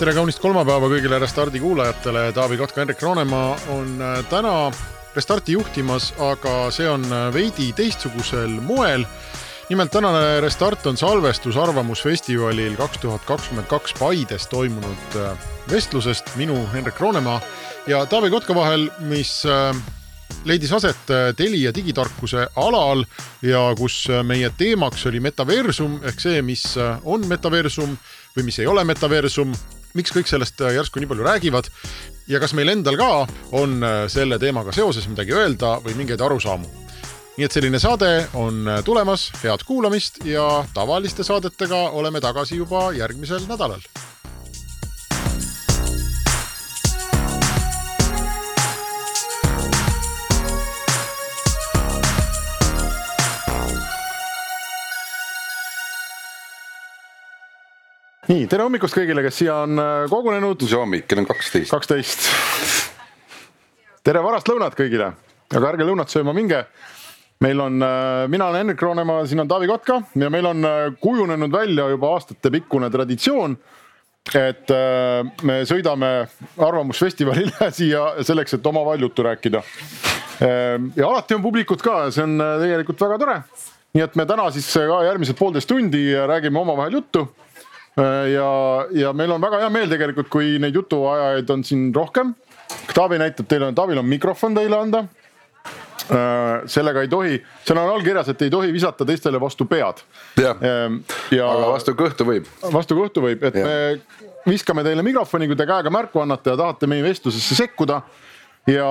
tere kaunist kolmapäeva kõigile Restardi kuulajatele, Taavi Kotka, Hendrik Roonemaa on äh, täna Restarti juhtimas, aga see on äh, veidi teistsugusel moel. nimelt tänane Restart on salvestus Arvamusfestivalil kaks tuhat kakskümmend kaks Paides toimunud äh, vestlusest minu, Hendrik Roonemaa ja Taavi Kotka vahel, mis leidis aset Telia digitarkuse alal ja kus meie teemaks oli metaversum ehk see, mis on metaversum või mis ei ole metaversum miks kõik sellest äh, järsku nii palju räägivad ja kas meil endal ka on äh, selle teemaga seoses midagi öelda või mingeid arusaamu. nii et selline saade on äh, tulemas, head kuulamist ja tavaliste saadetega oleme tagasi juba järgmisel nädalal nii, tere hommikust kõigile, kes siia on äh, kogunenud. mis hommik, kell on kaksteist. kaksteist. tere varast lõunat kõigile, aga ärge lõunat sööma minge. meil on, äh, mina olen Hendrik Roonemaa, siin on Taavi Kotka ja meil on äh, kujunenud välja juba aastatepikkune traditsioon et me sõidame Arvamusfestivalile siia selleks, et omavahel juttu rääkida. ja alati on publikut ka, see on tegelikult väga tore. nii et me täna siis ka järgmised poolteist tundi räägime omavahel juttu ja, ja meil on väga hea meel tegelikult, kui neid jutuajajaid on siin rohkem. Taavi näitab teile, Taavil on mikrofon teile anda. Äh, sellega ei tohi, seal on all kirjas, et ei tohi visata teistele vastu pead. jah ähm, ja, aga vastu kõhtu võib. vastu kõhtu võib, et ja. me viskame teile mikrofoni, kui te käega märku annate ja tahate meie vestlusesse sekkuda ja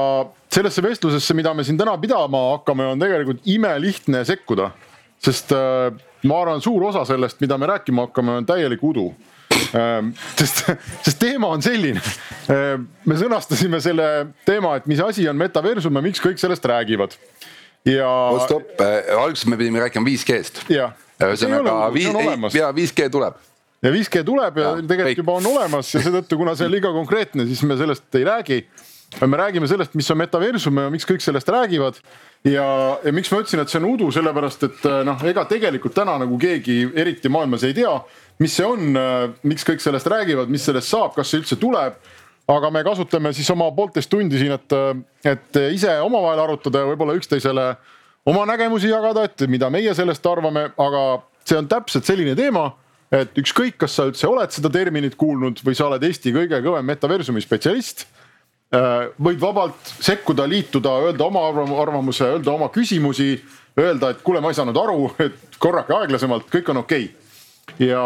sellesse vestlusesse, mida me siin täna pidama hakkame, on tegelikult imelihtne sekkuda, sest äh, ma arvan, suur osa sellest, mida me rääkima hakkame, on täielik udu ähm, sest, sest teema on selline. Ähm, me sõnastasime selle teema, et mis asi on metaversum ja miks kõik sellest räägivad. ja. stopp, äh, alguses me pidime rääkima 5G-st. ühesõnaga ja 5G tuleb ja 5G tuleb ja, ja tegelikult kõik. juba on olemas ja seetõttu, kuna see on liiga konkreetne, siis me sellest ei räägi. me räägime sellest, mis on metaversum ja miks kõik sellest räägivad ja, ja miks ma ütlesin, et see on udu, sellepärast et äh, noh, ega tegelikult täna nagu keegi eriti maailmas ei tea, mis see on, äh, miks kõik sellest räägivad, mis sellest saab, kas see üldse tuleb. aga me kasutame siis oma poolteist tundi siin, et, äh, et ise omavahel arutada ja võib-olla üksteisele oma nägemusi jagada, et mida meie sellest arvame, aga see on täpselt selline teema et ükskõik, kas sa üldse oled seda terminit kuulnud või sa oled Eesti kõige kõvem metaversumi spetsialist võid vabalt sekkuda, liituda, öelda oma arvamuse, öelda oma küsimusi, öelda, et kuule, ma ei saanud aru, et korrake aeglasemalt, kõik on okei okay.. ja,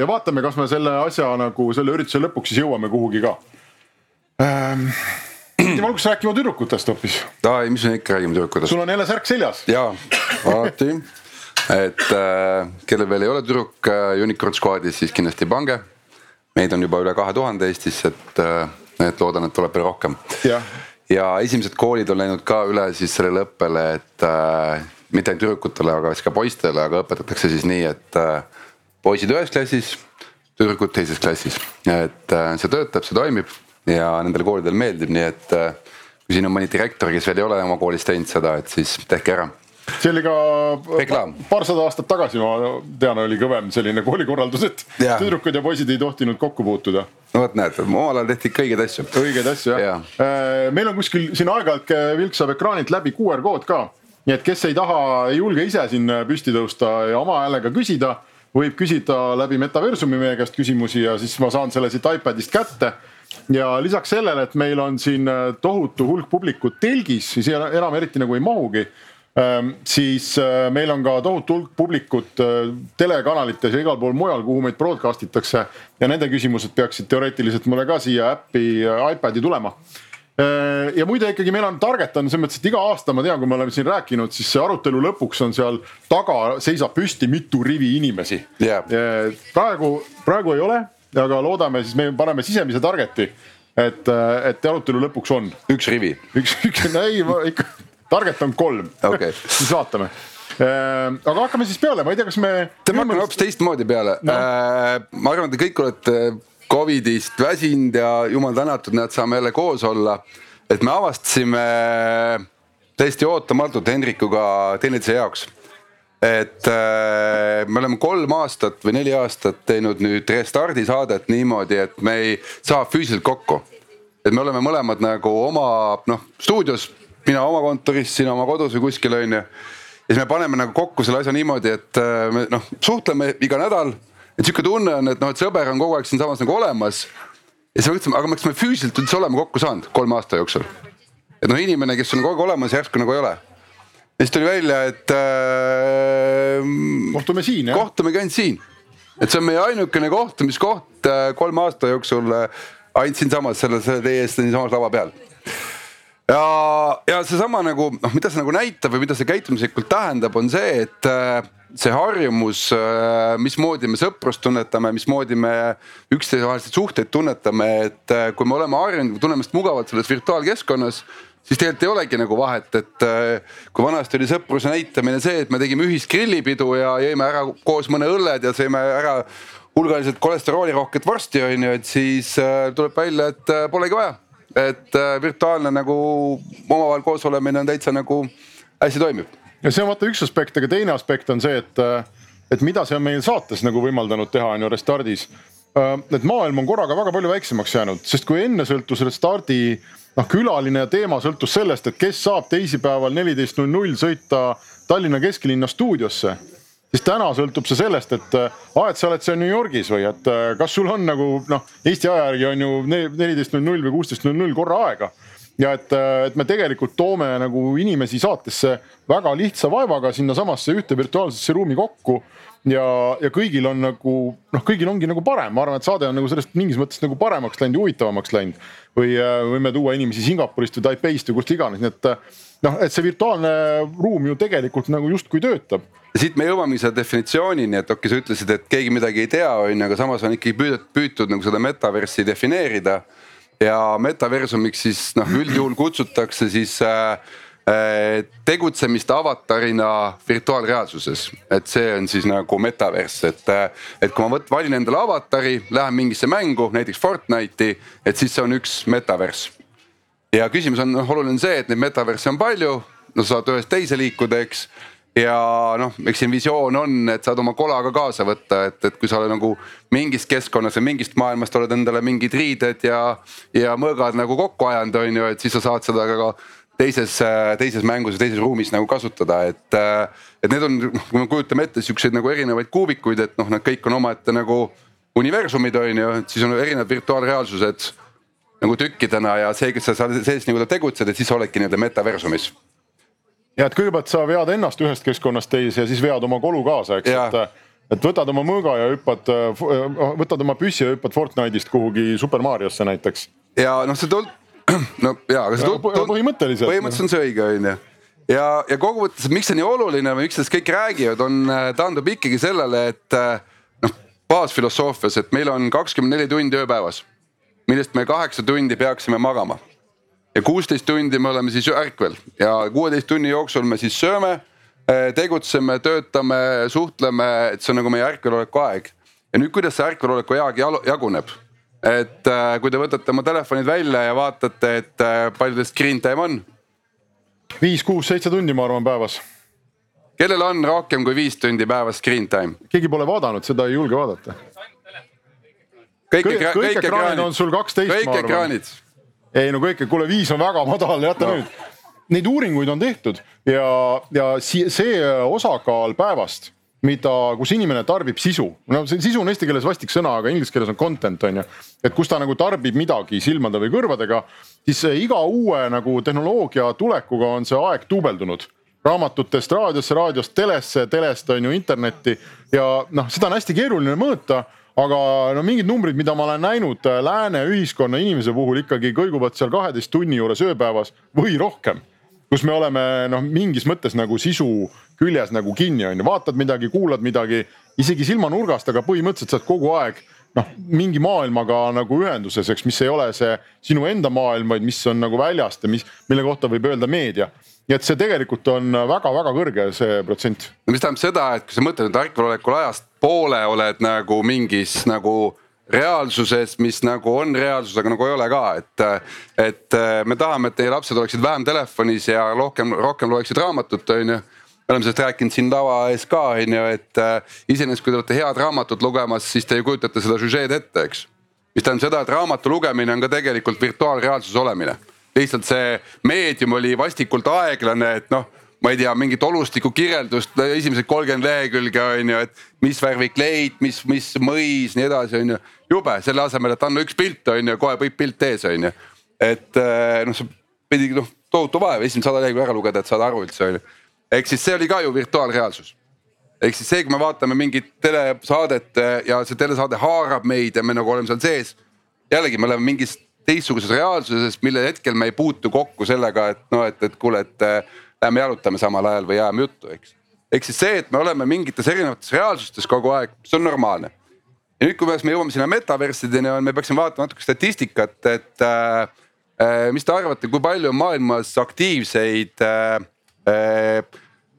ja vaatame, kas me selle asja nagu selle ürituse lõpuks siis jõuame kuhugi ka ähm,. ma alguses rääkima tüdrukutest hoopis. ei, mis me ikka räägime tüdrukutest. sul on jälle särk seljas. ja, alati et äh, kellel veel ei ole tüdruk äh, Unicorn Squadis, siis kindlasti pange. meid on juba üle kahe tuhande Eestis, et äh, et loodan, et tuleb veel rohkem. ja esimesed koolid on läinud ka üle siis sellele õppele, et äh, mitte ainult tüdrukutele, aga siis ka poistele, aga õpetatakse siis nii, et äh, poisid ühes klassis, tüdrukud teises klassis. et äh, see töötab, see toimib ja nendel koolidel meeldib, nii et äh, kui siin on mõni direktor, kes veel ei ole oma koolis teinud seda, et siis tehke ära see oli ka Reklaam. paarsada aastat tagasi, ma tean, oli kõvem selline koolikorraldus, et ja. tüdrukud ja poisid ei tohtinud kokku puutuda. no vot näed, omal ajal tehti ikka õigeid asju. õigeid asju jah ja. ja.. meil on kuskil siin aeg-ajalt vilksab ekraanilt läbi QR kood ka, nii et kes ei taha, ei julge ise siin püsti tõusta ja oma häälega küsida, võib küsida läbi metaversumi meie käest küsimusi ja siis ma saan selle siit iPadist kätte ja lisaks sellele, et meil on siin tohutu hulk publikut telgis, siis enam eriti nagu ei mahugi siis äh, meil on ka tohutu hulk publikut äh, telekanalites ja igal pool mujal, kuhu meid broadcast itakse. ja nende küsimused peaksid teoreetiliselt mulle ka siia äppi äh, iPad'i tulema. ja muide ikkagi meil on target on selles mõttes, et iga aasta ma tean, kui me oleme siin rääkinud, siis see arutelu lõpuks on seal taga seisab püsti mitu rivi inimesi yeah.. praegu, praegu ei ole, aga loodame siis me paneme sisemise target'i et, et arutelu lõpuks on. üks rivi. üks, üks, ei ma ikka, target on kolm okay. siis vaatame aga hakkame siis peale, ma ei tea, kas me. teeme hakkame hoopis teistmoodi peale no.. ma arvan, te kõik olete Covidist väsinud ja jumal tänatud, näed, saame jälle koos olla. et me avastasime täiesti ootamatult Hendrikuga teineteise jaoks et äh, me oleme kolm aastat või neli aastat teinud nüüd Restardi saadet niimoodi, et me ei saa füüsiliselt kokku. et me oleme mõlemad nagu oma noh stuudios, mina oma kontoris, sina oma kodus või kuskil on ju. ja siis me paneme nagu kokku selle asja niimoodi, et äh, me noh suhtleme iga nädal. et sihuke tunne on, et noh, et sõber on kogu aeg siinsamas nagu olemas. ja siis me mõtlesime, aga kas me füüsiliselt üldse oleme kokku saanud kolme aasta jooksul. et noh, inimene, kes on kogu aeg olemas, järsku nagu ei ole ja siis tuli välja, et äh,. kohtume siin jah? kohtumegi ainult siin. et see on meie ainukene kohtumiskoht äh, kolme aasta jooksul äh, ainult siinsamas selle, selle teie ees siinsamas lava peal. Ja, ja seesama nagu noh, mida see nagu näitab või mida see käitumislikult tähendab, on see, et äh, see harjumus, äh, mismoodi me sõprust tunnetame, mismoodi me üksteisevahelisi suhteid tunnetame, et äh, kui me oleme harjunud, tunneme ennast mugavalt selles virtuaalkeskkonnas siis tegelikult ei olegi nagu vahet, et kui vanasti oli sõpruse näitamine see, et me tegime ühist grillipidu ja jõime ära koos mõne õlled ja sõime ära hulgaliselt kolesteroolirohket vorsti on ju, et siis tuleb välja, et polegi vaja. Et virtuaalne nagu omavahel koos olemine on täitsa nagu hästi toimib. ja see on vaata üks aspekt, aga teine aspekt on see, et, et mida see on meil saates nagu võimaldanud teha on ju Restardis. et maailm on korraga väga palju väiksemaks jäänud, sest kui enne sõltus Restardi noh, külaline ja teema sõltus sellest, et kes saab teisipäeval neliteist null null sõita Tallinna kesklinna stuudiosse. Siis täna sõltub see sellest, et aa, et sa oled seal New Yorgis või et kas sul on nagu noh, Eesti aja järgi on ju neliteist null null või kuusteist null null korra aega ja et, et me tegelikult toome nagu inimesi saatesse väga lihtsa vaevaga sinnasamasse ühte virtuaalsesse ruumi kokku ja, ja kõigil on nagu noh, kõigil ongi nagu parem, ma arvan, et saade on nagu sellest mingis mõttes nagu paremaks läinud ja huvitavamaks läinud. või äh, võime tuua inimesi Singapurist või Taipeist või kust iganes, nii et äh, noh, et see virtuaalne ruum ju tegelikult nagu justkui töötab. Siit me jõuamegi selle definitsioonini, et okei okay,, sa ütlesid, et keegi midagi ei tea, on ju, aga samas on ikkagi püüdnud, püütud nagu seda metaversi defineerida. ja metaversumiks siis noh, üldjuhul kutsutakse siis äh, Äh, tegutsemist avatarina virtuaalreaalsuses, et see on siis nagu metaverss, et, äh, et kui ma võt-, valin endale avatari, lähen mingisse mängu, näiteks Fortnite'i, et siis see on üks metaverss. ja küsimus on noh, oluline see, et neid metaversse on palju, no sa saad ühest teise liikuda, eks ja noh, eks siin visioon on, et saad oma kola ka kaasa võtta, et, et kui sa oled nagu mingist keskkonnast või mingist maailmast oled endale mingid riided ja, ja mõõgad nagu kokku ajanud, on ju, et siis sa saad seda ka, teises, teises mängus ja teises ruumis nagu kasutada, et. et need on, kui me kujutame ette siukseid nagu erinevaid kuubikuid, et noh, nad kõik on omaette nagu universumid on ju, et siis on erinevad virtuaalreaalsused nagu tükkidena ja see, kes sa sees nii-öelda tegutsed, et siis oledki nii-öelda metaversumis. Ja et kõigepealt sa vead ennast ühest keskkonnast teise ja siis vead oma kolu kaasa, eks, et et võtad oma mõõga ja hüppad, võtad oma püssi ja hüppad Fortnite'ist kuhugi Super Mariosse näiteks. ja noh, see tol-, no ja, aga see tund, tund, põhimõtteliselt. põhimõtteliselt on see õige, on ju. ja, ja kokkuvõttes, miks see nii oluline või miks sellest kõik räägivad, on, äh, taandub ikkagi sellele, et äh, noh, baasfilosoofias, et meil on kakskümmend neli tundi ööpäevas, millest me kaheksa tundi peaksime magama. Ja kuusteist tundi me oleme siis ärkvel ja kuueteist tunni jooksul me siis sööme, äh, tegutseme, töötame, suhtleme, et see on nagu meie ärkveloleku aeg. ja nüüd, kuidas see ärkveloleku aeg jaguneb et äh, kui te võtate oma telefonid välja ja vaatate, et äh, palju teil screen time on? viis, kuus, seitse tundi, ma arvan, päevas. kellel on rohkem kui viis tundi päevas screen time? keegi pole vaadanud, seda ei julge vaadata. kõik, kõik, kõik ekraanid on sul kaksteist, ma arvan. ekraanid. Ei no kõik, kuule viis on väga madal, jäta no. nüüd. Neid uuringuid on tehtud ja, ja see osakaal päevast mida, kus inimene tarbib sisu, no see sisu on eesti keeles vastik sõna, aga inglise keeles on content on ju. et kus ta nagu tarbib midagi silmade või kõrvadega, siis iga uue nagu tehnoloogia tulekuga on see aeg duubeldunud raamatutest raadiosse, raadiost telesse, telest on ju internetti ja noh, seda on hästi keeruline mõõta aga no mingid numbrid, mida ma olen näinud äh, lääne ühiskonna inimese puhul ikkagi kõiguvad seal kaheteist tunni juures ööpäevas või rohkem. Kus me oleme noh, mingis mõttes nagu sisu küljes nagu kinni on ju, vaatad midagi, kuulad midagi, isegi silmanurgast, aga põhimõtteliselt sa oled kogu aeg noh, mingi maailmaga nagu ühenduses, eks, mis ei ole see sinu enda maailm, vaid mis on nagu väljast ja mis, mille kohta võib öelda meedia nii et see tegelikult on väga-väga kõrge, see protsent. no mis tähendab seda, et kui sa mõtled nüüd argvalolekul ajast poole oled nagu mingis nagu reaalsuses, mis nagu on reaalsus, aga nagu ei ole ka, et. et me tahame, et teie lapsed oleksid vähem telefonis ja rohkem, rohkem loeksid raamatut, on ju me oleme sellest rääkinud siin lava ees ka on ju, et äh, iseenesest, kui te olete head raamatut lugemas, siis te ju kujutate seda süžeed ette, eks. mis tähendab seda, et raamatu lugemine on ka tegelikult virtuaalreaalsus olemine. Lihtsalt see meedium oli vastikult aeglane, et noh ma ei tea, mingit olustiku kirjeldust, esimesed kolmkümmend lehekülge on ju, et mis värvi kleit, mis, mis mõis, nii edasi, on ju. jube, selle asemel, et anna üks pilt on ju, kohe võib pilt ees, on ju. et äh, noh, see pidi noh tohutu vaev esimesed sada lehekülge ära lugeda, et saada aru üldse on ju ehk siis see oli ka ju virtuaalreaalsus. ehk siis see, kui me vaatame mingit telesaadet eh, ja see telesaade haarab meid ja me nagu oleme seal sees. jällegi, me oleme mingis teistsuguses reaalsuses, mille hetkel me ei puutu kokku sellega, et noh, et, et kuule, et äh, lähme jalutame samal ajal või ajame juttu, eks. ehk siis see, et me oleme mingites erinevates reaalsustes kogu aeg, see on normaalne. ja nüüd, kui me jõuame sinna metaversideni, me peaksime vaatama natuke statistikat, et äh, äh, mis te arvate, kui palju on maailmas aktiivseid äh, Äh,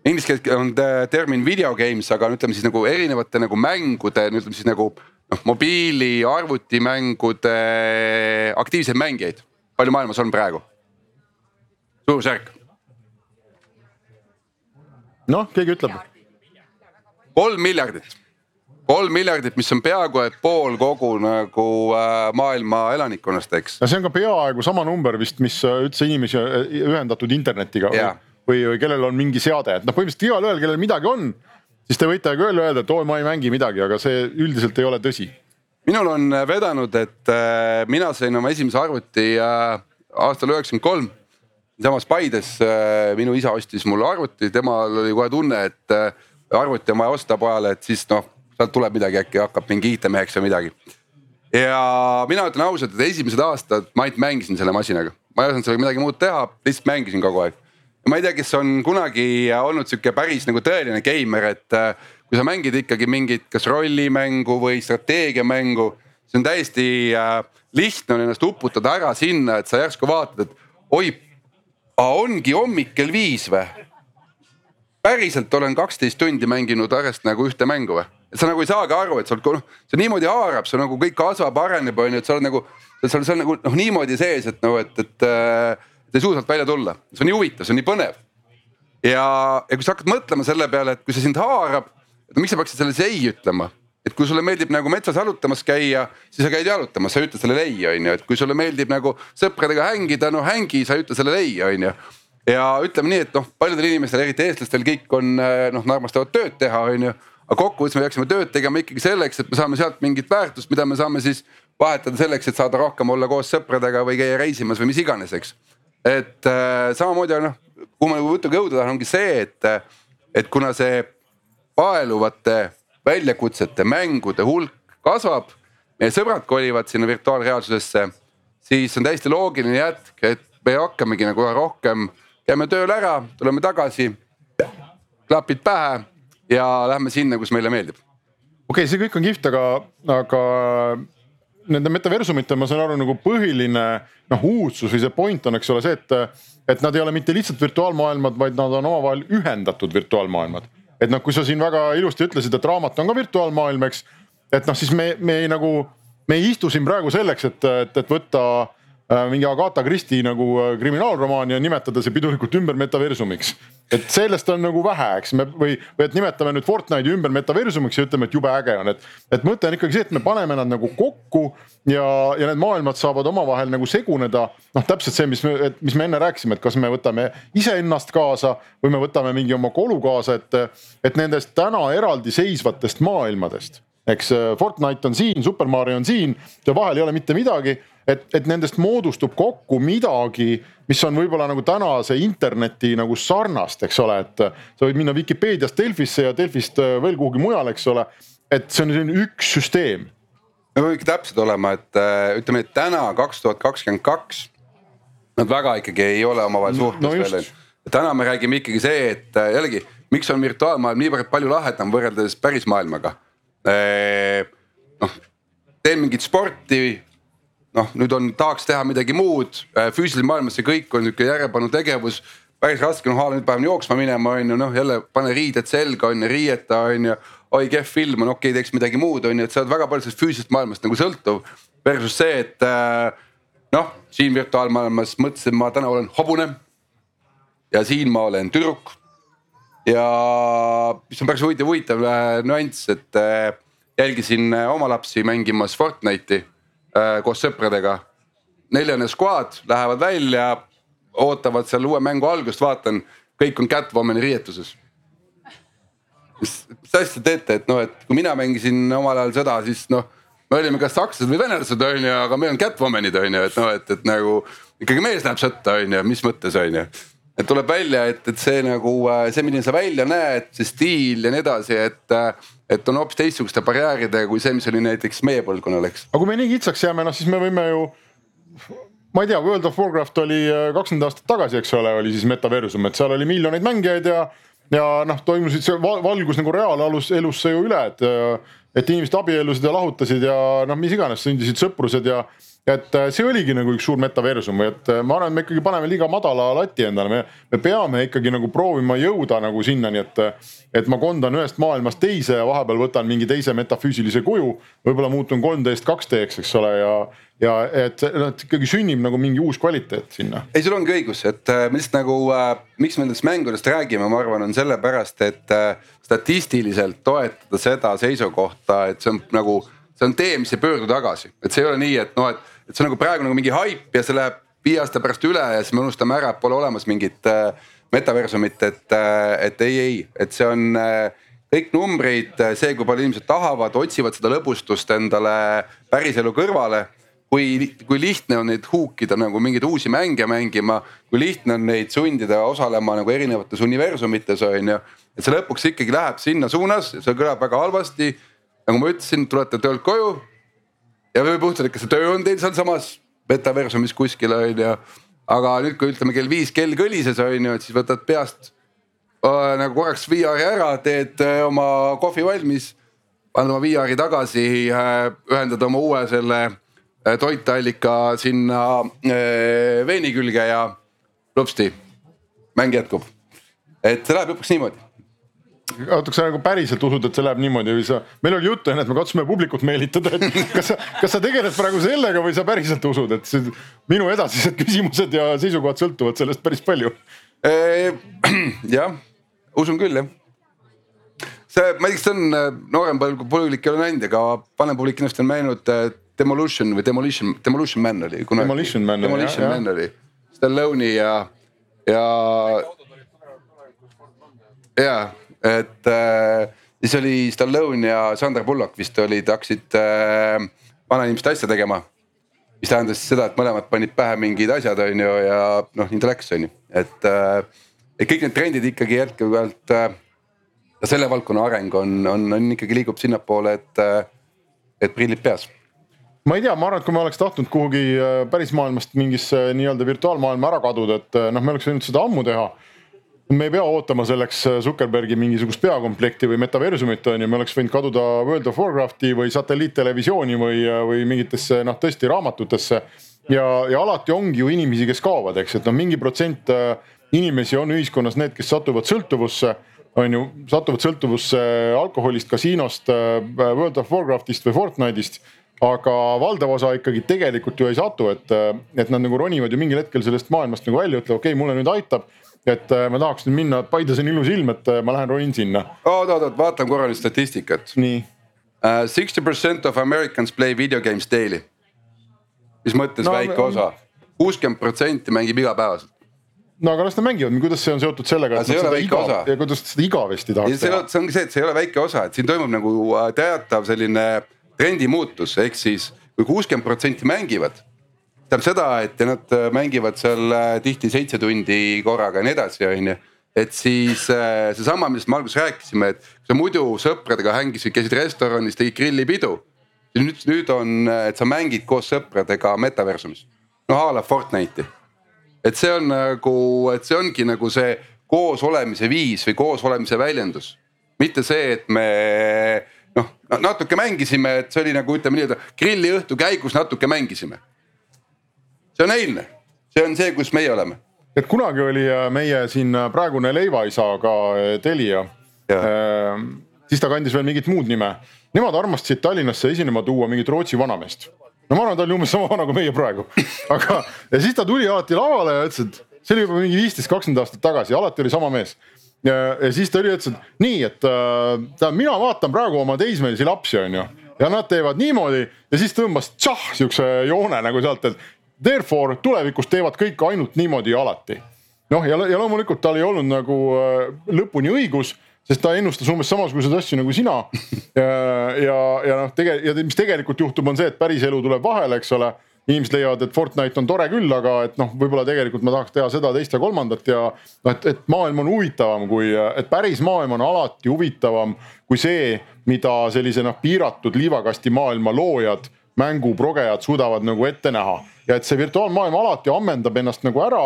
inglise keeles on termin video games, aga ütleme siis nagu erinevate nagu mängude, ütleme siis nagu noh, mobiili, arvutimängude aktiivseid mängijaid. palju maailmas on praegu? suurusjärk. noh, keegi ütleb. kolm miljardit, kolm miljardit, mis on peaaegu et pool kogu nagu äh, maailma elanikkonnast, eks. no see on ka peaaegu sama number vist, mis äh, üldse inimesi äh, ühendatud internetiga yeah või, või kellel on mingi seade, et noh, põhimõtteliselt igalühel, kellel midagi on, siis te võite küll öelda, et oo, ma ei mängi midagi, aga see üldiselt ei ole tõsi. minul on äh, vedanud, et äh, mina sain oma esimese arvuti äh, aastal üheksakümmend kolm samas Paides minu isa ostis mulle arvuti, temal oli kohe tunne, et arvuti on vaja osta pojale, et siis noh, sealt tuleb midagi, äkki hakkab mingi IT-meheks või midagi. ja mina ütlen ausalt, et esimesed aastad ma ainult mängisin selle masinaga, ma ei osanud sellega midagi muud teha, lihtsalt mängisin kogu aeg ma ei tea, kes on kunagi olnud sihuke päris nagu tõeline geimer, et äh, kui sa mängid ikkagi mingit, kas rollimängu või strateegiamängu, siis on täiesti äh, lihtne on ennast uputada ära sinna, et sa järsku vaatad, et oi, ongi hommik kell viis või? päriselt olen kaksteist tundi mänginud järjest nagu ühte mängu või? et sa nagu ei saagi aru, et sa oled, noh, see niimoodi haarab, sa nagu kõik kasvab, areneb, on ju, et sa oled nagu, sa oled nagu noh, niimoodi sees, et noh, et, et äh, et ei suuda sealt välja tulla, see on nii huvitav, see on nii põnev. ja, ja kui sa hakkad mõtlema selle peale, et kui see sind haarab, et miks sa peaksid selle ei ütlema et kui sulle meeldib nagu metsas jalutamas käia, siis sa käid jalutamas, sa ei ütle sellele ei, on ju, et kui sulle meeldib nagu sõpradega hängida, no hängi, sa ei ütle sellele ei, on ju. ja ütleme nii, et noh, paljudel inimestel, eriti eestlastel, kõik on noh, armastavad tööd teha, on ju. aga kokkuvõttes me peaksime tööd tegema ikkagi selleks, et me saame sealt mingit väärtust, mida me saame siis vahetada selleks, et saada rohkem olla koos sõpradega või käia reisimas või mis iganes, eks et äh, samamoodi on noh, kuhu ma nagu jutuga jõuda tahan, ongi see, et, et kuna see paeluvate väljakutsete, mängude hulk kasvab. meie sõbrad kolivad sinna virtuaalreaalsusesse, siis on täiesti loogiline jätk, et me hakkamegi nagu üha rohkem, käime tööl ära, tuleme tagasi, klapid pähe ja lähme sinna, kus meile meeldib. okei okay,, see kõik on kihvt, aga, aga nende metaversumite, ma saan aru, nagu põhiline noh, uudsus või see point on, eks ole, see, et, et nad ei ole mitte lihtsalt virtuaalmaailmad, vaid nad on omavahel ühendatud virtuaalmaailmad. et noh, kui sa siin väga ilusti ütlesid, et raamat on ka virtuaalmaailm, eks. et noh, siis me, me ei nagu, me ei istu siin praegu selleks, et, et, et võtta mingi Agatha Christie nagu äh, kriminaalromaani ja nimetada see pidulikult ümber metaversumiks. et sellest on nagu vähe, eks me või, või et nimetame nüüd Fortnite'i ümber metaversumiks ja ütleme, et jube äge on, et. et mõte on ikkagi see, et me paneme nad nagu kokku ja, ja need maailmad saavad omavahel nagu seguneda. noh, täpselt see, mis me, mis me enne rääkisime, et kas me võtame iseennast kaasa või me võtame mingi oma kolu kaasa, et, et nendest täna eraldiseisvatest maailmadest eks äh, Fortnite on siin, Super Mario on siin, seal vahel ei ole mitte midagi et, et nendest moodustub kokku midagi, mis on võib-olla nagu tänase interneti nagu sarnast, eks ole, et sa võid minna Vikipeediast Delfisse ja Delfist äh, veel kuhugi mujale, eks ole. et see on selline üks süsteem. me peame ikka täpsed olema, et äh, ütleme, et täna kaks tuhat kakskümmend kaks. Nad väga ikkagi ei ole omavahel suhtes no veel. täna me räägime ikkagi see, et äh, jällegi, miks on virtuaalmaailm niivõrd palju lahedam võrreldes päris maailmaga. noh teen mingit sporti. Noh, nüüd on, tahaks teha midagi muud, äh, füüsilises maailmas see kõik on nihuke järjepanu tegevus. päris raske, noh, nüüd pean jooksma minema, on ju, noh jälle pane riided selga, on ju, riieta, on ju. oi kehv film on, okei okay,, teeks midagi muud, on ju, et sa oled väga palju sellest füüsilisest maailmast nagu sõltuv. Versus see, et äh, noh, siin virtuaalmaailmas mõtlesin, ma täna olen hobune. ja siin ma olen tüdruk. ja mis on päris huvitav, huvitav äh, nüanss, et jälgisin oma lapsi mängimas Fortnite'i koos sõpradega. neljane squad lähevad välja, ootavad seal uue mängu algust, vaatan, kõik on Catwomani riietuses mis, mis asja teete, et noh, et kui mina mängisin omal ajal seda, siis noh me olime kas sakslased või venelased on ju, aga meil on Catwomanid on ju, et noh, et, et nagu ikkagi mees läheb sõtta on ju, mis mõttes on ju. et tuleb välja, et, et see nagu see, milline sa välja näed, see stiil ja nii edasi, et, et on hoopis teistsuguste barjääridega kui see, mis oli näiteks meie põlvkonnal, eks. aga kui me nii kitsaks jääme, noh siis me võime ju ma ei tea, World of Warcraft oli äh, kakskümmend aastat tagasi, eks ole, oli siis metaversum, et seal oli miljoneid mängijaid ja ja noh, toimusid see valgus nagu reaalalus elusse ju üle, et äh, et inimesed abiellusid ja lahutasid ja noh, mis iganes, sündisid sõprused ja et äh, see oligi nagu üks suur metaversum et äh, ma arvan, et me ikkagi paneme liiga madala lati endale, me, me peame ikkagi nagu proovima jõuda nagu sinnani, et. et ma kondan ühest maailmast teise ja vahepeal võtan mingi teise metafüüsilise kuju, võib-olla muutun 3D-st 2D-ks, eks ole, ja ja et noh, et ikkagi sünnib nagu mingi uus kvaliteet sinna. ei, sul ongi õigus, et äh, lihtsalt nagu äh,, miks me nendest mängudest räägime, ma arvan, on sellepärast, et äh, statistiliselt toetada seda seisukohta, et see on nagu, see on tee, mis ei pöördu tagasi, et see ei ole nii, et noh, et, et see on nagu praegu nagu mingi haip ja see läheb viie aasta pärast üle ja siis me unustame ära, et pole olemas mingit äh, metaversumit, et, äh, et ei, ei, et see on äh, kõik numbrid, see, kui palju inimesed tahavad, otsivad seda lõbustust endale päriselu kõrvale kui, kui lihtne on neid huukida nagu mingeid uusi mänge mängima, kui lihtne on neid sundida osalema nagu erinevates universumites on ju. et see lõpuks ikkagi läheb sinna suunas, see kõlab väga halvasti. nagu ma ütlesin, tulete töölt koju ja võib juhtuda, et ka see töö on teil sealsamas metaversumis kuskil on ju. aga nüüd, kui ütleme kell viis kell kõlises on ju, et siis võtad peast äh, nagu korraks VR-i ära, teed äh, oma kohvi valmis. paned oma VR-i tagasi äh,, ühendad oma uue selle Äh, toitallika sinna äh, veini külge ja lupsti, mäng jätkub. et see läheb lõpuks niimoodi oota, kas sa nagu päriselt usud, et see läheb niimoodi või sa, meil oli juttu enne, et me katsume publikut meelitada, et kas sa, kas sa tegeled praegu sellega või sa päriselt usud, et see, minu edasised küsimused ja seisukohad sõltuvad sellest päris palju? Äh, jah, usun küll jah. see, ma ei tea, kas see on noorem publik ei ole näinud, aga vanem publik kindlasti on näinud Demolition või Demolition, Demolition Man oli kunagi. Demolition Man, Demolition jah, Man oli, Stallone'i ja, ja. ja, et äh, siis oli Stallone ja Sandra Bullock vist olid, hakkasid äh, vanainimeste asja tegema. mis tähendas seda, et mõlemad panid pähe mingid asjad, on ju, ja noh, nii ta läks, on ju, et äh,. et kõik need trendid ikkagi jätkuvalt selle valdkonna areng on, on, on ikkagi liigub sinnapoole, et et prillid peas ma ei tea, ma arvan, et kui me oleks tahtnud kuhugi päris maailmast mingisse nii-öelda virtuaalmaailma ära kaduda, et noh, me oleks võinud seda ammu teha. Me ei pea ootama selleks äh, Zuckerbergi mingisugust peakomplekti või metaversumit on ju, me oleks võinud kaduda World of Warcrafti või satelliittelevisiooni või, või mingitesse noh, tõesti raamatutesse. ja, ja alati ongi ju inimesi, kes kaovad, eks, et noh, mingi protsent inimesi on ühiskonnas need, kes satuvad sõltuvusse on ju, satuvad sõltuvusse alkoholist, kasiinost, World of Warcraftist või Fortnite'ist aga valdav osa ikkagi tegelikult ju ei satu, et, et nad nagu ronivad ju mingil hetkel sellest maailmast nagu välja, ütlevad okei okay,, mulle nüüd aitab. Et äh, ma tahaks nüüd minna, Paides on ilus ilm, et äh, ma lähen ronin sinna. oot, oot, oot, vaatan korra nüüd statistikat. nii. Uh, sixty percent of Americans play video games daily. mis mõttes no, väike osa, kuuskümmend protsenti mängib igapäevaselt no aga las nad mängivad, kuidas see on seotud sellega, et nad seda iga, ja kuidas seda igavesti tahaks teha? see ongi see, et see ei ole väike osa, et siin toimub nagu teatav selline äh, trendi muutus, ehk siis kui kuuskümmend protsenti mängivad, tähendab seda, et nad äh, mängivad seal äh, tihti seitse tundi korraga ja nii edasi, on ju et siis äh, seesama, millest me alguses rääkisime, et sa muidu sõpradega hängisid, käisid restoranis, tegid grillipidu. nüüd, nüüd on, et sa mängid koos sõpradega metaversumis, noh a la Fortnite'i. et see on nagu, et see ongi nagu see koosolemise viis või koosolemise väljendus, mitte see, et me noh natuke mängisime, et see oli nagu ütleme nii-öelda grilliõhtu käigus natuke mängisime. See on eilne, see on see, kus meie oleme. et kunagi oli äh, meie siin äh, praegune leivaisa ka äh, Telia. siis ta kandis veel mingit muud nime. Nemad armastasid Tallinnasse esinema tuua mingit Rootsi vanameest. no ma arvan, ta oli umbes sama vana kui meie praegu, aga ja siis ta tuli alati lavale ja ütles, et see oli juba mingi viisteist, kakskümmend aastat tagasi, alati oli sama mees ja, ja siis ta oli, ütles, et nii, et äh, mina vaatan praegu oma teismelisi lapsi, onju. ja nad teevad niimoodi ja siis tõmbas tšah siukse joone nagu sealt, et therefore tulevikus teevad kõik ainult niimoodi alati. noh, ja, ja loomulikult tal ei olnud nagu äh, lõpuni õigus sest ta ennustas umbes samasuguseid asju nagu sina. ja, ja, ja noh, tege- ja mis tegelikult juhtub, on see, et päris elu tuleb vahele, eks ole inimesed leiavad, et Fortnite on tore küll, aga et noh, võib-olla tegelikult ma tahaks teha seda, teist ja kolmandat ja noh, et, et maailm on huvitavam kui, et päris maailm on alati huvitavam kui see, mida sellise noh, piiratud liivakasti maailma loojad, mänguprogejad suudavad nagu ette näha ja et see virtuaalmaailm alati ammendab ennast nagu ära.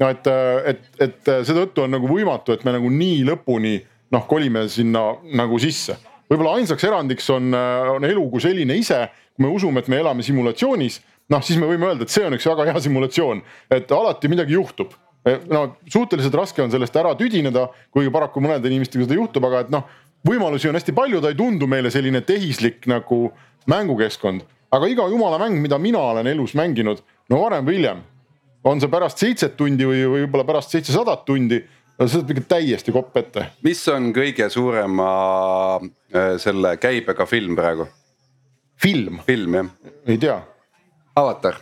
no et, et, et seetõttu on nagu võimatu, et me nagu nii lõpuni noh, kolime sinna nagu sisse. võib-olla ainsaks erandiks on, on elu kui selline ise, kui me usume, et me elame simulatsioonis noh, siis me võime öelda, et see on üks väga hea simulatsioon, et alati midagi juhtub. E, no suhteliselt raske on sellest ära tüdineda, kuigi paraku mõnede inimestega seda juhtub, aga et noh, võimalusi on hästi palju, ta ei tundu meile selline tehislik nagu mängukeskkond. Aga iga jumala mäng, mida mina olen elus mänginud, no varem või hiljem, on see pärast seitset tundi või võib-olla pärast seitsesadat tundi see on ikka täiesti kopp ette. mis on kõige suurema äh, selle käibega film praegu? film? film jah. ei tea Avatar.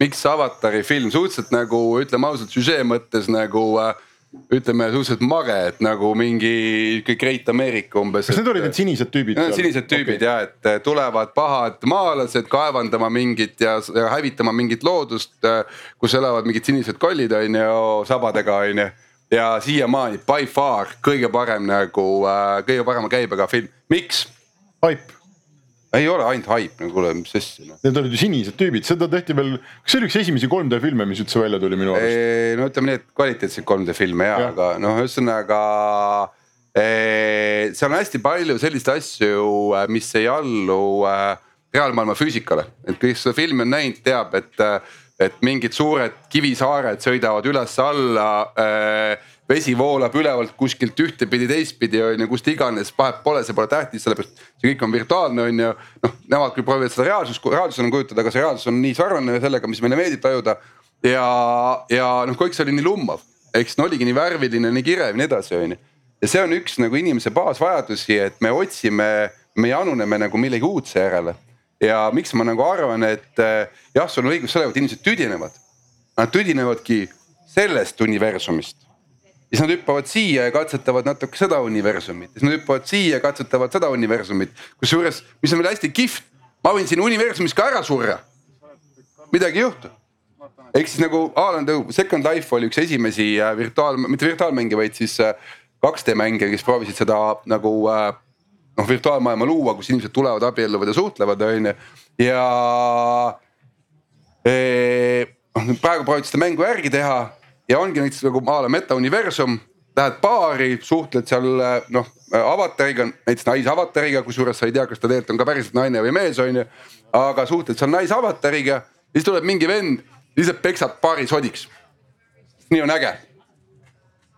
miks Avatari film suhteliselt nagu ütleme ausalt süžee mõttes nagu äh, ütleme suhteliselt mage, et nagu mingi Great America umbes. kas need olid need sinised tüübid? Need on sinised tüübid okay. ja, et äh, tulevad pahad maalased kaevandama mingit ja, ja hävitama mingit loodust, äh, kus elavad mingid sinised kollid on ju sabadega on ju. ja siiamaani by far kõige parem nagu äh,, kõige parema käibega film, miks? Hype ei ole ainult haip, no kuule, mis asja noh. Need olid ju sinised tüübid, seda tehti veel, kas see oli üks esimesi 3D filme, mis üldse välja tuli minu arust? no ütleme nii, et kvaliteetseid 3D filme ja, ja., aga noh, ühesõnaga ee, seal on hästi palju selliseid asju, mis ei allu äh, reaalmaailma füüsikale, et kes seda filmi on näinud, teab, et, et mingid suured kivisaared sõidavad üles-alla äh, vesi voolab ülevalt kuskilt ühtepidi, teistpidi on ju, kust iganes, vahet pole, see pole tähtis, sellepärast see kõik on virtuaalne on ju. noh, nemad küll proovivad seda reaalsust, reaalsusena kujutada, aga see reaalsus on nii sarnane sellega, mis meile meeldib tajuda. ja, ja noh, kõik see oli nii lummav, eks no oligi nii värviline, nii kirev, nii edasi, on ju. ja see on üks nagu inimese baasvajadusi, et me otsime, me januneme nagu millegi uudse järele. Ja miks ma nagu arvan, et eh, jah, sul on õigus sellega, et inimesed tüdinevad. Nad tüdinevadki sellest universumist siis nad hüppavad siia ja katsetavad natuke seda universumit, siis nad hüppavad siia ja katsetavad seda universumit. kusjuures, mis on veel hästi kihvt, ma võin siin universumis ka ära surra. midagi ei juhtu. ehk siis nagu Alan Second Life oli üks esimesi äh, virtuaal, mitte virtuaalmänge, vaid siis 2D äh, mänge, kes proovisid seda nagu äh, noh, virtuaalmaailma luua, kus inimesed tulevad, abielluvad ja suhtlevad, on ju. ja noh, praegu proovivad seda mängu järgi teha ja ongi näiteks nagu a la metauniversum, lähed baari, suhtled seal noh avatariga, näiteks naisavatariga, kusjuures sa ei tea, kas ta tegelikult on ka päriselt naine või mees, on ju. aga suhtled seal naisavatariga, siis tuleb mingi vend, lihtsalt peksab baari sodiks. nii on äge.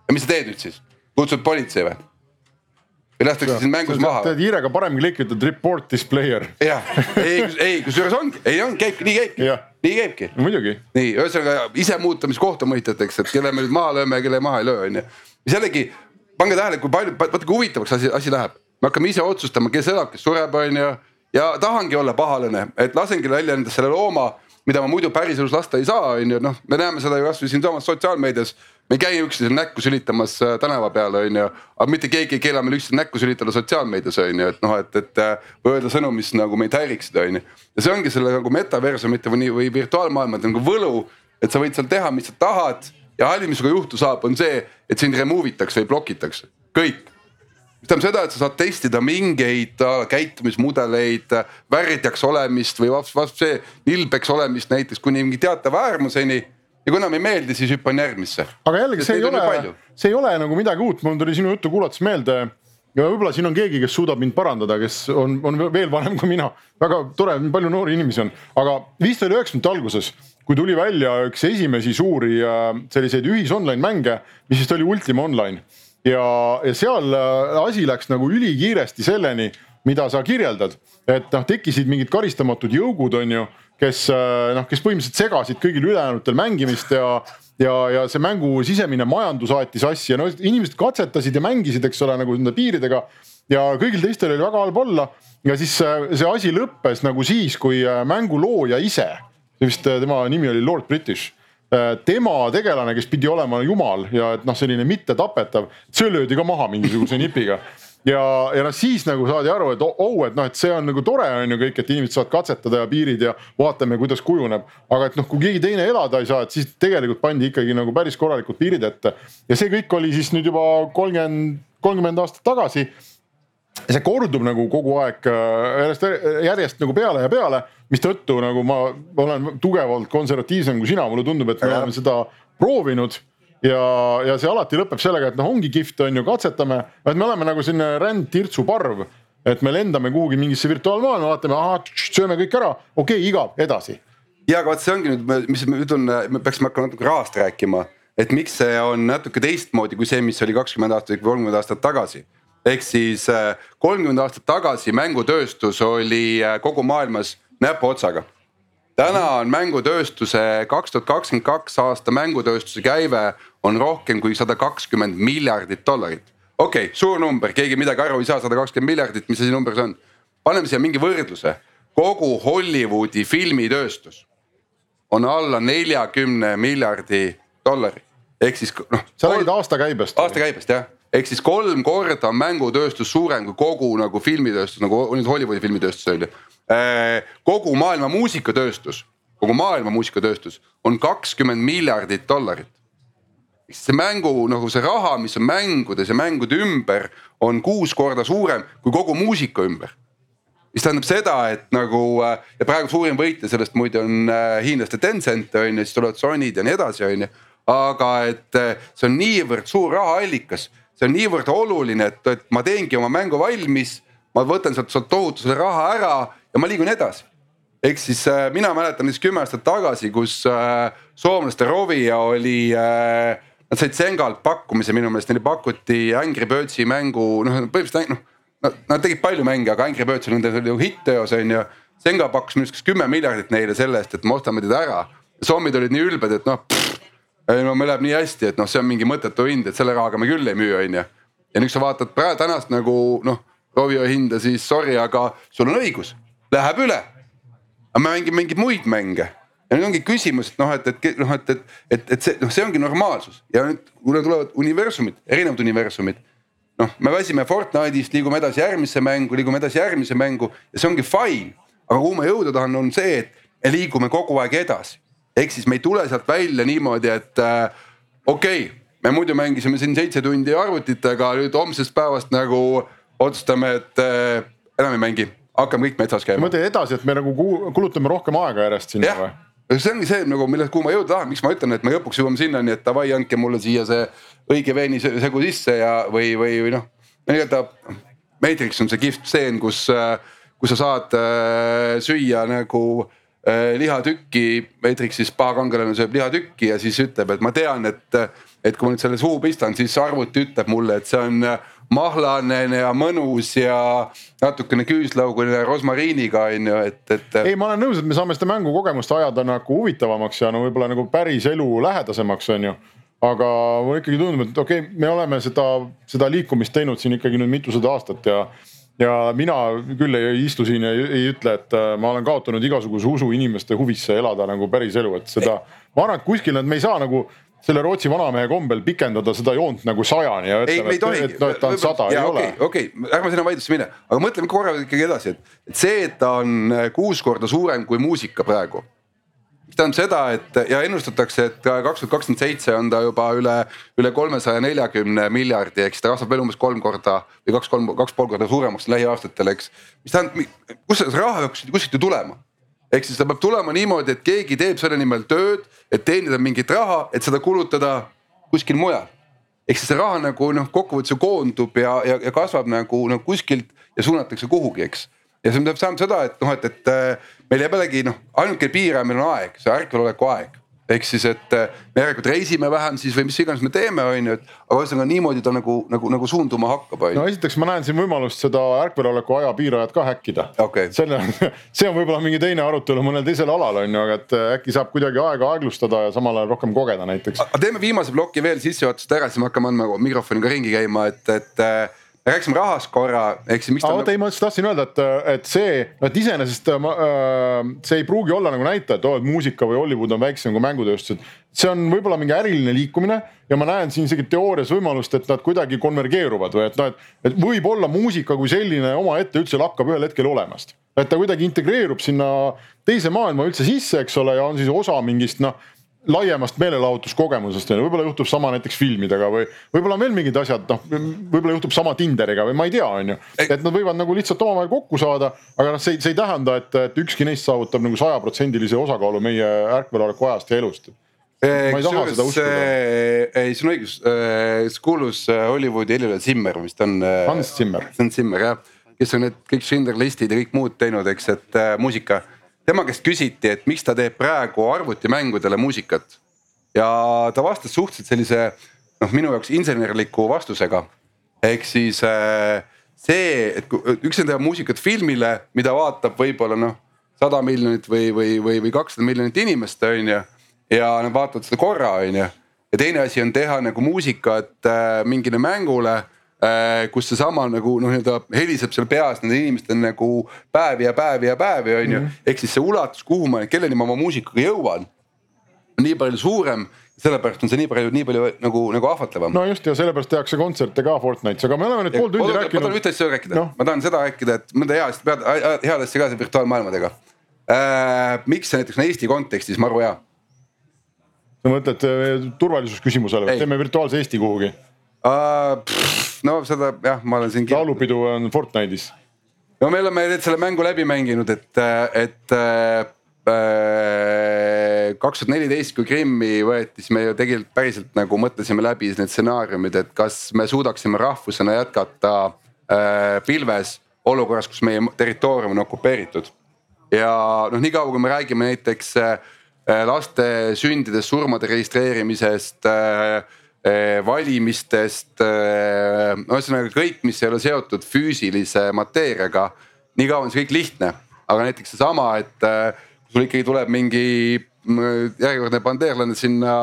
ja mis sa teed nüüd siis, kutsud politsei või? Või lastakse sind mängus maha. teed hiirega parem klikk, ütled report this player. jah, ei, ei kusjuures ongi, ei on, käibki, nii käibki, nii käibki muidugi. nii, ühesõnaga ise muuta, mis kohtumõistjateks, et kelle me nüüd maha lööme ja kelle maha ei löö, on ju. mis jällegi, pange tähele, kui palju, vaata kui huvitavaks asi, asi läheb. me hakkame ise otsustama, kes elab, kes sureb, on ju. ja tahangi olla pahalane, et lasengi välja enda selle looma mida ma muidu päriselus lasta ei saa, on ju, noh, me näeme seda ju kasvõi siinsamas sotsiaalmeedias. Me ei käi üksteisele näkku sülitamas äh, tänava peal, on ju, aga mitte keegi ei keela meil üksteisele näkku sülitada sotsiaalmeedias, on ju, et noh, et, et äh, või öelda sõnu, mis nagu meid häiriksid, on ju. ja see ongi selle nagu metaversumite või, või virtuaalmaailmade nagu võlu, et sa võid seal teha, mis sa tahad. Ja halvim, mis sinuga juhtu saab, on see, et sind remove itakse või blokitakse, kõik. Mis tähendab seda, et sa saad testida mingeid äh, käitumismudeleid, värdjaks olemist või vast see nilbeks olemist näiteks kuni mingi teatava äärmuseni ja kui enam ei meeldi, siis hüppan järgmisse. aga jällegi, see ei ole, see ei ole nagu midagi uut, mul tuli sinu juttu kuulates meelde ja võib-olla siin on keegi, kes suudab mind parandada, kes on, on veel vanem kui mina. väga tore, palju noori inimesi on, aga vist oli üheksakümnendate alguses, kui tuli välja üks esimesi suuri äh, selliseid ühis online mänge, mis vist oli Ultima Online. ja, ja seal äh, asi läks nagu ülikiiresti selleni, mida sa kirjeldad, et noh, tekkisid mingid karistamatud jõugud, on ju kes äh, noh, kes põhimõtteliselt segasid kõigil ülejäänutel mängimist ja ja, ja see mängu sisemine majandus aeti sassi ja no inimesed katsetasid ja mängisid, eks ole, nagu nende piiridega. ja kõigil teistel oli väga halb olla ja siis äh, see asi lõppes nagu siis, kui äh, mängu looja ise, vist tema nimi oli Lord British tema tegelane, kes pidi olema jumal ja et noh, selline mittetapetav, see löödi ka maha mingisuguse nipiga ja, ja noh, siis nagu saadi aru, et oh, oh, et noh, et see on nagu tore on ju kõik, et inimesed saavad katsetada ja piirid ja vaatame, kuidas kujuneb. aga et noh, kui keegi teine elada ei saa, et siis tegelikult pandi ikkagi nagu päris korralikud piirid ette. ja see kõik oli siis nüüd juba kolmkümmend, kolmkümmend aastat tagasi. see kordub nagu kogu aeg äh, järjest, järjest nagu peale ja peale, mistõttu nagu ma olen tugevalt konservatiivsem kui sina, mulle tundub, et me oleme seda proovinud ja, ja see alati lõpeb sellega, et noh, ongi kihvt, on ju, katsetame, et me oleme nagu selline rändtirtsuparv. et me lendame kuhugi mingisse virtuaalmaailma, vaatame, ahah, sööme kõik ära, okei okay,, igav, edasi. ja aga vot see ongi nüüd, mis ma ütlen, me peaksime hakkama natuke rahast rääkima, et miks see on natuke teistmoodi kui see, mis oli kakskümmend aastat või kolmkümmend aastat tagasi ehk siis äh, kolmkümmend aastat tagasi mängutööstus oli äh, kogu maailmas näpuotsaga täna on mängutööstuse kaks tuhat kakskümmend kaks aasta mängutööstuse käive on rohkem kui sada kakskümmend miljardit dollarit. okei okay,, suur number, keegi midagi aru ei saa, sada kakskümmend miljardit, mis asi number see on? paneme siia mingi võrdluse, kogu Hollywoodi filmitööstus on alla neljakümne miljardi dollari ehk siis noh. sa räägid aastakäibest? aastakäibest jah, ehk siis kolm korda on mängutööstus suurem kui kogu nagu filmitööstus nagu nüüd Hollywoodi filmitööstus on ju Äh, kogu maailma muusikatööstus, kogu maailma muusikatööstus on kakskümmend miljardit dollarit. See mängu nagu see raha, mis on mängudes ja mängude ümber, on kuus korda suurem kui kogu muusika ümber mis tähendab seda, et nagu äh, ja praegu suurim võitja sellest muide on äh, hiinlaste Tencent on ju, siis tulevad Sony'd ja nii edasi, on ju. aga et see on niivõrd suur rahaallikas, see on niivõrd oluline, et, et ma teengi oma mängu valmis. ma võtan sealt, sealt tohutu selle raha ära ja ma liigun edasi. ehk siis äh, mina mäletan siis kümme aastat tagasi, kus äh, soomlaste Rovia oli äh,, nad said Sengalt pakkumise minu meelest, neile pakuti Angry Birdsi mängu, noh põhimõtteliselt noh. Nad, nad tegid palju mänge, aga Angry Birds oli nende ju hitt-teos on ju. Senga pakkus minu arust kas kümme miljardit neile selle eest, et me ostame teda ära. soomid olid nii ülbed, et noh, no meil läheb nii hästi, et noh, see on mingi mõttetu hind, et selle rahaga me küll ei müü, on ju. ja nüüd sa vaatad praegu tänast nagu noh, Rovio hinda, siis sorry, aga sul on õigus läheb üle. aga me mängime mingeid muid mänge ja nüüd ongi küsimus, et noh, et, et noh, et, et, et, et see noh, see ongi normaalsus ja nüüd kuna tulevad universumid, erinevad universumid. noh, me väsime Fortnite'ist, liigume edasi järgmisse mängu, liigume edasi järgmise mängu ja see ongi fine. aga kuhu ma jõuda tahan, on see, et me liigume kogu aeg edasi. ehk siis me ei tule sealt välja niimoodi, et äh, okei okay,, me muidu mängisime siin seitse tundi arvutitega, nüüd homsest päevast nagu otsustame, et äh, enam ei mängi hakkame kõik metsas käima. mõtle edasi, et me nagu kulutame rohkem aega järjest sinna või? See ongi see nagu milles, kuhu ma jõuda tahan, miks ma ütlen, et me lõpuks jõuame sinnani, et davai, andke mulle siia see õige veini segu sisse ja, või, või, või noh. nii-öelda Matrix on see kihvt stseen, kus, kus sa saad äh, süüa nagu äh, lihatükki. Matrixis paha kangelane sööb lihatükki ja siis ütleb, et ma tean, et, et kui ma nüüd selle suhu pistan, siis arvuti ütleb mulle, et see on äh, mahlane ja mõnus ja natukene küüslauguline rosmariiniga on ju, et, et. ei, ma olen nõus, et me saame seda mängukogemust ajada nagu huvitavamaks ja no võib-olla nagu päris elu lähedasemaks, on ju aga mulle ikkagi tundub, et okei okay,, me oleme seda, seda liikumist teinud siin ikkagi nüüd mitusada aastat ja. ja mina küll ei istu siin ja ei, ei ütle, et äh, ma olen kaotanud igasuguse usu inimeste huvisse elada nagu päris elu, et seda. ma arvan, et kuskil, me ei saa nagu selle Rootsi vanamehe kombel pikendada seda joont nagu sajani ja ütleme, et, et, et ta on sada, ei okay, ole. okei okay., ärme sinna vaidlusse mine, aga mõtleme korra ikkagi edasi, et, et see, et ta on äh, kuus korda suurem kui muusika praegu. mis tähendab seda, et ja ennustatakse, et kaks tuhat kakskümmend seitse on ta juba üle, üle kolmesaja neljakümne miljardi, siis ta kasvab veel umbes kolm korda või kaks, kolm, kaks pool korda suuremaks lähiaastatel, eks. mis tähendab, kust see raha peab kuskilt ju tulema ehk siis ta peab tulema niimoodi, et keegi teeb selle nimel tööd, et teenida mingit raha, et seda kulutada kuskil mujal. ehk siis see raha nagu noh, kokkuvõttes ju koondub ja, ja, ja kasvab nagu, nagu kuskilt ja suunatakse kuhugi, eks. ja see tähendab seda, et noh, et, et äh, meil jääb jällegi noh, ainuke piiraja meil on aeg, see ärkveloleku aeg ehk siis, et äh, me järelikult reisime vähem siis või mis iganes me teeme, on ju, et aga ühesõnaga niimoodi ta nagu, nagu, nagu suunduma hakkab. no esiteks ma näen siin võimalust seda ärkveloleku aja piirajat ka häkkida okay.. selle, see on võib-olla mingi teine arutelu mõnel teisel alal on ju, aga et äh, äkki saab kuidagi aega aeglustada ja samal ajal rohkem kogeda näiteks. teeme viimase ploki veel sissejuhatust ära, siis me hakkame andma mikrofoniga ringi käima, et, et me rääkisime rahast korra, miks ta. oota ei, ma tahtsin öelda, et, et see, et iseenesest äh, see ei pruugi olla nagu näitaja, et oo, et muusika või Hollywood on väiksem kui mängutööstus, et. see on võib-olla mingi äriline liikumine ja ma näen siin isegi teoorias võimalust, et nad kuidagi konvergeeruvad või et noh, et, et võib-olla muusika kui selline omaette üldse lakkab ühel hetkel olemast. et ta kuidagi integreerub sinna teise maailma üldse sisse, eks ole, ja on siis osa mingist noh laiemast meelelahutuskogemusest, võib-olla juhtub sama näiteks filmidega või võib-olla veel mingid asjad, noh, võib-olla juhtub sama Tinderiga või ma ei tea, on ju. et nad võivad nagu lihtsalt omavahel kokku saada, aga noh, see, see ei tähenda, et, et ükski neist saavutab nagu sajaprotsendilise osakaalu meie ärkveloleku ajast ja elust. ma ei sul on õigus, see kuulus äh, Hollywoodi Helile Zimmer vist on. Hans Zimmer. Hans Zimmer jah, kes on need kõik Schindler listid ja kõik muud teinud, eks, et äh, muusika tema käest küsiti, et miks ta teeb praegu arvutimängudele muusikat. ja ta vastas suhteliselt sellise noh, minu jaoks insenerliku vastusega. ehk siis äh, see, et üks on teha muusikat filmile, mida vaatab võib-olla noh, sada miljonit või, või, või, või kakssada miljonit inimest, on ju. ja nad vaatavad seda korra, on ju. ja teine asi on teha nagu muusikat äh, mingile mängule kus seesama nagu noh, nii-öelda heliseb seal peas nendel inimestel nagu päevi ja päevi ja päevi on ju mm -hmm.. ehk siis see ulatus, kuhu ma, kelleni ma oma muusikaga jõuan, nii palju suurem sellepärast on see nii palju, nii palju nagu, nagu ahvatlevam. no just ja sellepärast tehakse kontserte ka Fortnite'is, aga me oleme nüüd pool tundi oodata, rääkinud. ma tahan ühte asja rääkida no., ma tahan seda rääkida, et mõnda hea asja, head asja ka selle virtuaalmaailmadega äh,. miks see näiteks on Eesti kontekstis maru hea? sa mõtled äh, turvalisusküsimusele, teeme virtuaalse Eesti kuhugi uh,? no seda jah, ma olen siin. laulupidu on Fortnite'is. no me oleme nüüd selle mängu läbi mänginud, et, et äh, kaks tuhat neliteist, kui Krimmi võeti, siis me ju tegelikult päriselt nagu mõtlesime läbi need stsenaariumid, et kas me suudaksime rahvusena jätkata äh, pilves olukorras, kus meie territoorium on okupeeritud. ja noh, niikaua kui me räägime näiteks äh, laste sündidest, surmade registreerimisest äh, valimistest, eh, ühesõnaga kõik, mis ei ole seotud füüsilise mateeriaga. nii kaua on see kõik lihtne, aga näiteks seesama, et kui sul ikkagi tuleb mingi mm, järjekordne bandeerlane sinna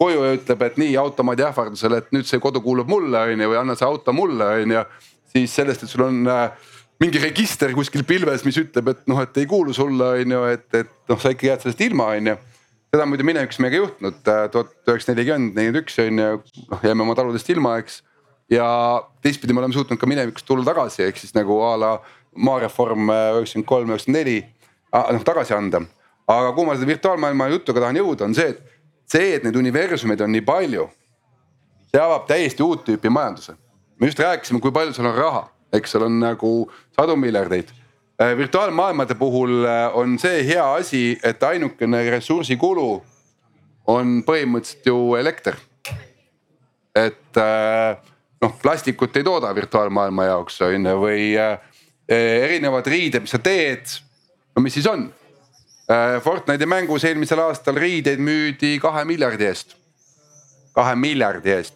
koju ja ütleb, et nii automaadi ähvardusel, et nüüd see kodu kuulub mulle, on ju, või anna see auto mulle, on ju. siis sellest, et sul on äh, mingi register kuskil pilves, mis ütleb, et noh, et ei kuulu sulle, on ju, et, et noh, sa ikkagi jääd sellest ilma, on ju seda muidu minevikus meiega ei juhtunud, äh, tuhat üheksasada nelikümmend, nelikümmend üks on ju, noh jääme oma taludest ilma, eks. ja teistpidi me oleme suutnud ka minevikus tulla tagasi, ehk siis nagu a la maareform äh, üheksakümmend kolm, üheksakümmend neli, noh tagasi anda. aga kuhu ma seda virtuaalmaailma jutuga tahan jõuda, on see, et see, et neid universumeid on nii palju, see avab täiesti uut tüüpi majanduse. me just rääkisime, kui palju seal on raha, eks seal on nagu sadu miljardeid virtuaalmaailmade puhul äh, on see hea asi, et ainukene ressursikulu on põhimõtteliselt ju elekter. et äh, noh, plastikut ei tooda virtuaalmaailma jaoks on ju või erinevad riided, mis sa teed, no mis siis on? Fortnite'i mängus eelmisel aastal riideid müüdi kahe miljardi eest, kahe miljardi eest.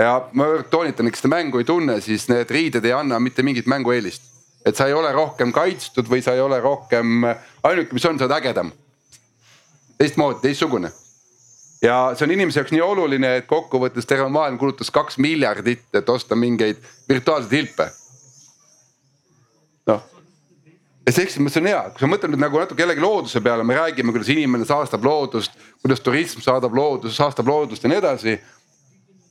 ja ma toonitan, et kes seda mängu ei tunne, siis need riided ei anna mitte mingit mängueelist et sa ei ole rohkem kaitstud või sa ei ole rohkem, ainuke, mis on, sa oled ägedam. teistmoodi, teistsugune. ja see on inimese jaoks nii oluline, et kokkuvõttes terve maailm kulutas kaks miljardit, et osta mingeid virtuaalseid hilpe. noh, ja selles mõttes on hea, kui sa mõtled nüüd nagu natuke jällegi looduse peale, me räägime, kuidas inimene saastab loodust, kuidas turism saadab loodust, saastab loodust ja nii edasi.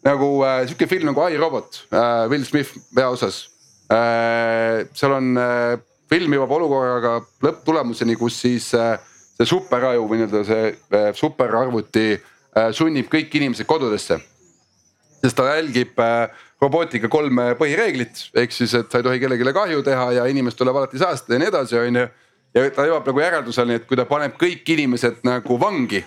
nagu äh, sihuke film nagu I Robot äh,, Will Smith peaosas seal on, äh, film jõuab olukorraga lõpptulemuseni, kus siis äh, see superaju või nii-öelda see superarvuti sunnib kõik inimesed kodudesse. sest ta jälgib robootika kolme põhireeglit, ehk siis, et sa ei tohi kellelegi kahju teha ja inimest tuleb alati säästa ja nii edasi, on ju. ja ta jõuab nagu järelduseni, et kui ta paneb kõik inimesed nagu vangi,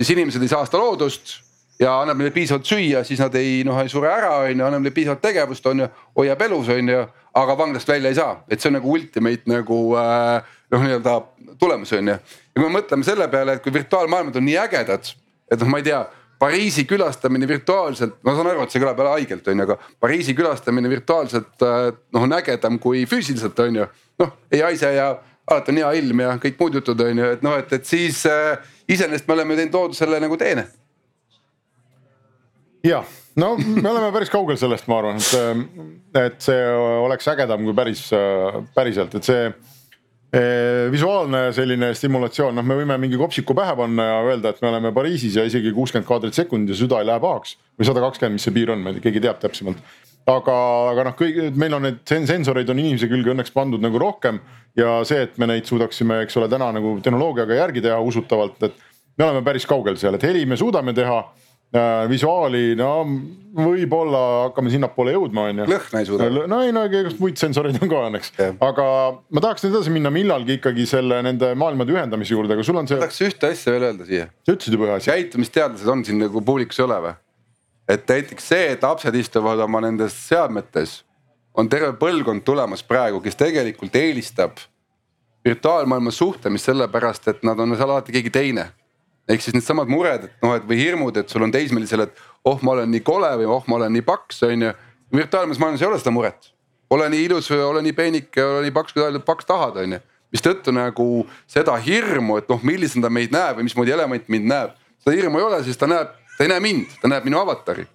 siis inimesed ei saasta loodust ja annab neile piisavalt süüa, siis nad ei noh, ei sure ära, on ju, annab neile piisavalt tegevust, on ju, hoiab elus, on ju. aga vanglast välja ei saa, et see on nagu ultimate nagu äh, noh, nii-öelda tulemus on ju. ja kui me mõtleme selle peale, et kui virtuaalmaailmad on nii ägedad, et noh, ma ei tea Pariisi külastamine virtuaalselt, ma saan aru, et see kõlab jälle haigelt, on ju, aga Pariisi külastamine virtuaalselt äh, noh, on ägedam kui füüsiliselt, on ju. noh, ei haise ja alati on hea ilm ja kõik muud jutud, on ju, et noh, et, et siis äh, iseenesest me oleme teinud loodusele nagu teene jah, no me oleme päris kaugel sellest, ma arvan, et, et see oleks ägedam kui päris, päriselt, et see eh, visuaalne selline stimulatsioon, noh, me võime mingi kopsiku pähe panna ja öelda, et me oleme Pariisis ja isegi kuuskümmend kaadrit sekundis ja süda ei lähe pahaks. või sada kakskümmend, mis see piir on, ma ei tea, keegi teab täpsemalt. aga, aga noh, kõik, meil on neid sensoreid on inimese külge õnneks pandud nagu rohkem ja see, et me neid suudaksime, eks ole, täna nagu tehnoloogiaga järgi teha usutavalt, et me oleme päris kaugel seal, et heli me suudame teha Äh, visuaali, no võib-olla hakkame sinnapoole jõudma, on ju. lõhna ei suuda. no ei no igast muid sensoreid on ka õnneks, aga ma tahaks edasi minna millalgi ikkagi selle nende maailmade ühendamise juurde, aga sul on see. tahaks ühte asja veel öelda siia. sa ütlesid juba ühe asja. käitumisteadlased on siin nagu publikus ei ole või? et näiteks see, et lapsed istuvad oma nendes seadmetes, on terve põlvkond tulemas praegu, kes tegelikult eelistab virtuaalmaailmas suhtlemist sellepärast, et nad on seal alati keegi teine ehk siis needsamad mured, et noh, et või hirmud, et sul on teismelisel, et oh, ma olen nii kole või oh, ma olen nii paks, on ju. virtuaalses maailmas ei ole seda muret. ole nii ilus või ole nii peenike, ole nii paks, kui paks tahad, on ju. mistõttu nagu seda hirmu, et noh, millisena ta meid näeb või mismoodi element mind näeb. seda hirmu ei ole, sest ta näeb, ta ei näe mind, ta näeb minu avatari.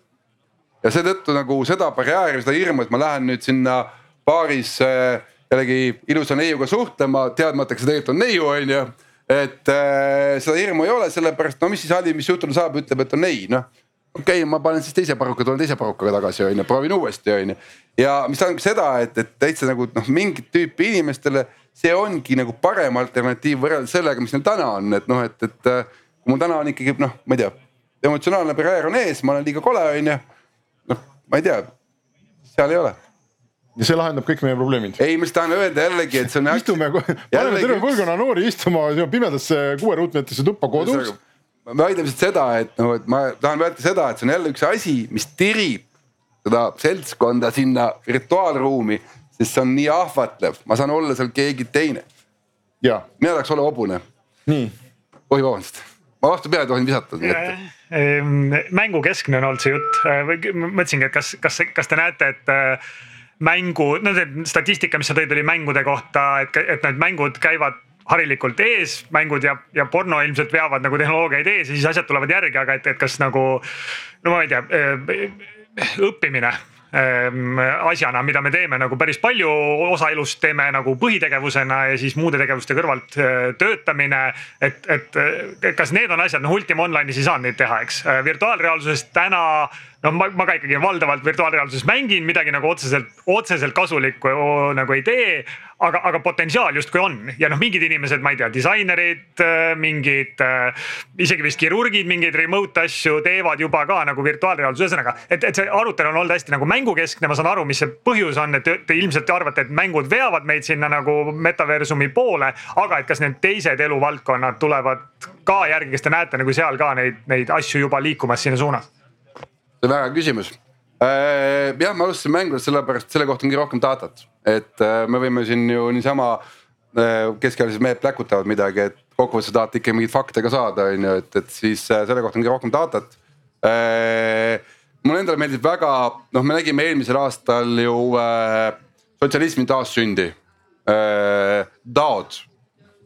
ja seetõttu nagu seda barjääri, seda hirmu, et ma lähen nüüd sinna baaris äh, jällegi ilusa neiuga suhtlema, teadmata, kas see tegelikult on neiu, on ju et äh, seda hirmu ei ole, sellepärast no mis siis Ali, mis juhtuda saab, ütleb, et on ei noh. okei okay,, ma panen siis teise paruka, tulen teise parukaga tagasi on ju, proovin uuesti on ju. ja mis tähendab seda, et, et täitsa nagu noh, mingit tüüpi inimestele see ongi nagu parem alternatiiv võrreldes sellega, mis neil täna on, et noh, et, et äh, kui mul täna on ikkagi noh, ma ei tea, emotsionaalne barjäär on ees, ma olen liiga kole on ju. noh, ma ei tea, seal ei ole ja see lahendab kõik meie probleemid. ei, ma just tahan öelda jällegi, et see on. istume, paneme terve põlvkonna noori istuma pimedasse kuue ruutmeetrisse tuppa kodus. ma väidan lihtsalt seda, et noh, et ma tahan öelda seda, et see on jälle üks asi, mis tirib seda seltskonda sinna virtuaalruumi, sest see on nii ahvatlev, ma saan olla seal keegi teine. mina tahaks olla hobune. nii. oi, vabandust, ma vastu peale tohin visata. mängukeskne on olnud see jutt, mõtlesingi, et kas, kas, kas te näete, et mängu, no see statistika, mis sa tõid, oli mängude kohta, et, et need mängud käivad harilikult ees, mängud ja, ja porno ilmselt veavad nagu tehnoloogiaid ees ja siis asjad tulevad järgi, aga et, et kas nagu no ma ei tea, õppimine asjana, mida me teeme nagu päris palju, osa elust teeme nagu põhitegevusena ja siis muude tegevuste kõrvalt äh, töötamine. et, et kas need on asjad, noh Ultima Online'is ei saanud neid teha, eks äh, virtuaalreaalsuses täna noh, ma, ma ka ikkagi valdavalt virtuaalreaalsuses mängin midagi nagu otseselt, otseselt kasulikku nagu ei tee aga, aga potentsiaal justkui on ja noh, mingid inimesed, ma ei tea, disainerid, äh, mingid äh, isegi vist kirurgid mingeid remote asju teevad juba ka nagu virtuaalreaalsus, ühesõnaga. et, et see arutelu on olnud hästi nagu mängukeskne, ma saan aru, mis see põhjus on, et te, te ilmselt arvate, et mängud veavad meid sinna nagu metaversumi poole. aga et kas need teised eluvaldkonnad tulevad ka järgi, kas te näete nagu seal ka neid, neid asju juba liikumas sinna suunas? see on väga hea küsimus jah, me alustasime mängudest sellepärast, selle kohta ongi rohkem datat, et äh, me võime siin ju niisama äh, keskealised mehed pläkutavad midagi, et kokkuvõttes tahate ikka mingeid fakte ka saada, on ju, et, et siis selle kohta ongi rohkem datat. mulle endale meeldib väga, noh, me nägime eelmisel aastal ju äh, sotsialismi taassündi äh,. DAO-d,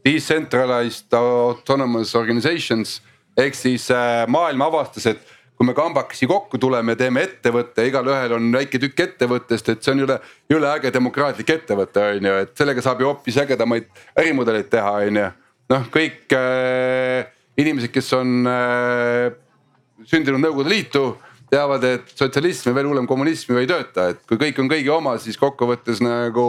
Decentralized Autonomous Organizations ehk siis äh, maailm avastas, et kui me kambakesi kokku tuleme, teeme ettevõtte, igalühel on väike tükk ettevõttest, et see on jõle, jõle äge demokraatlik ettevõte, on ju, et sellega saab ju hoopis ägedamaid ärimudeleid teha, on ju. noh, kõik äh, inimesed, kes on äh, sündinud Nõukogude Liitu teavad, et sotsialism ja veel hullem kommunism ju ei tööta, et kui kõik on kõigi oma, siis kokkuvõttes nagu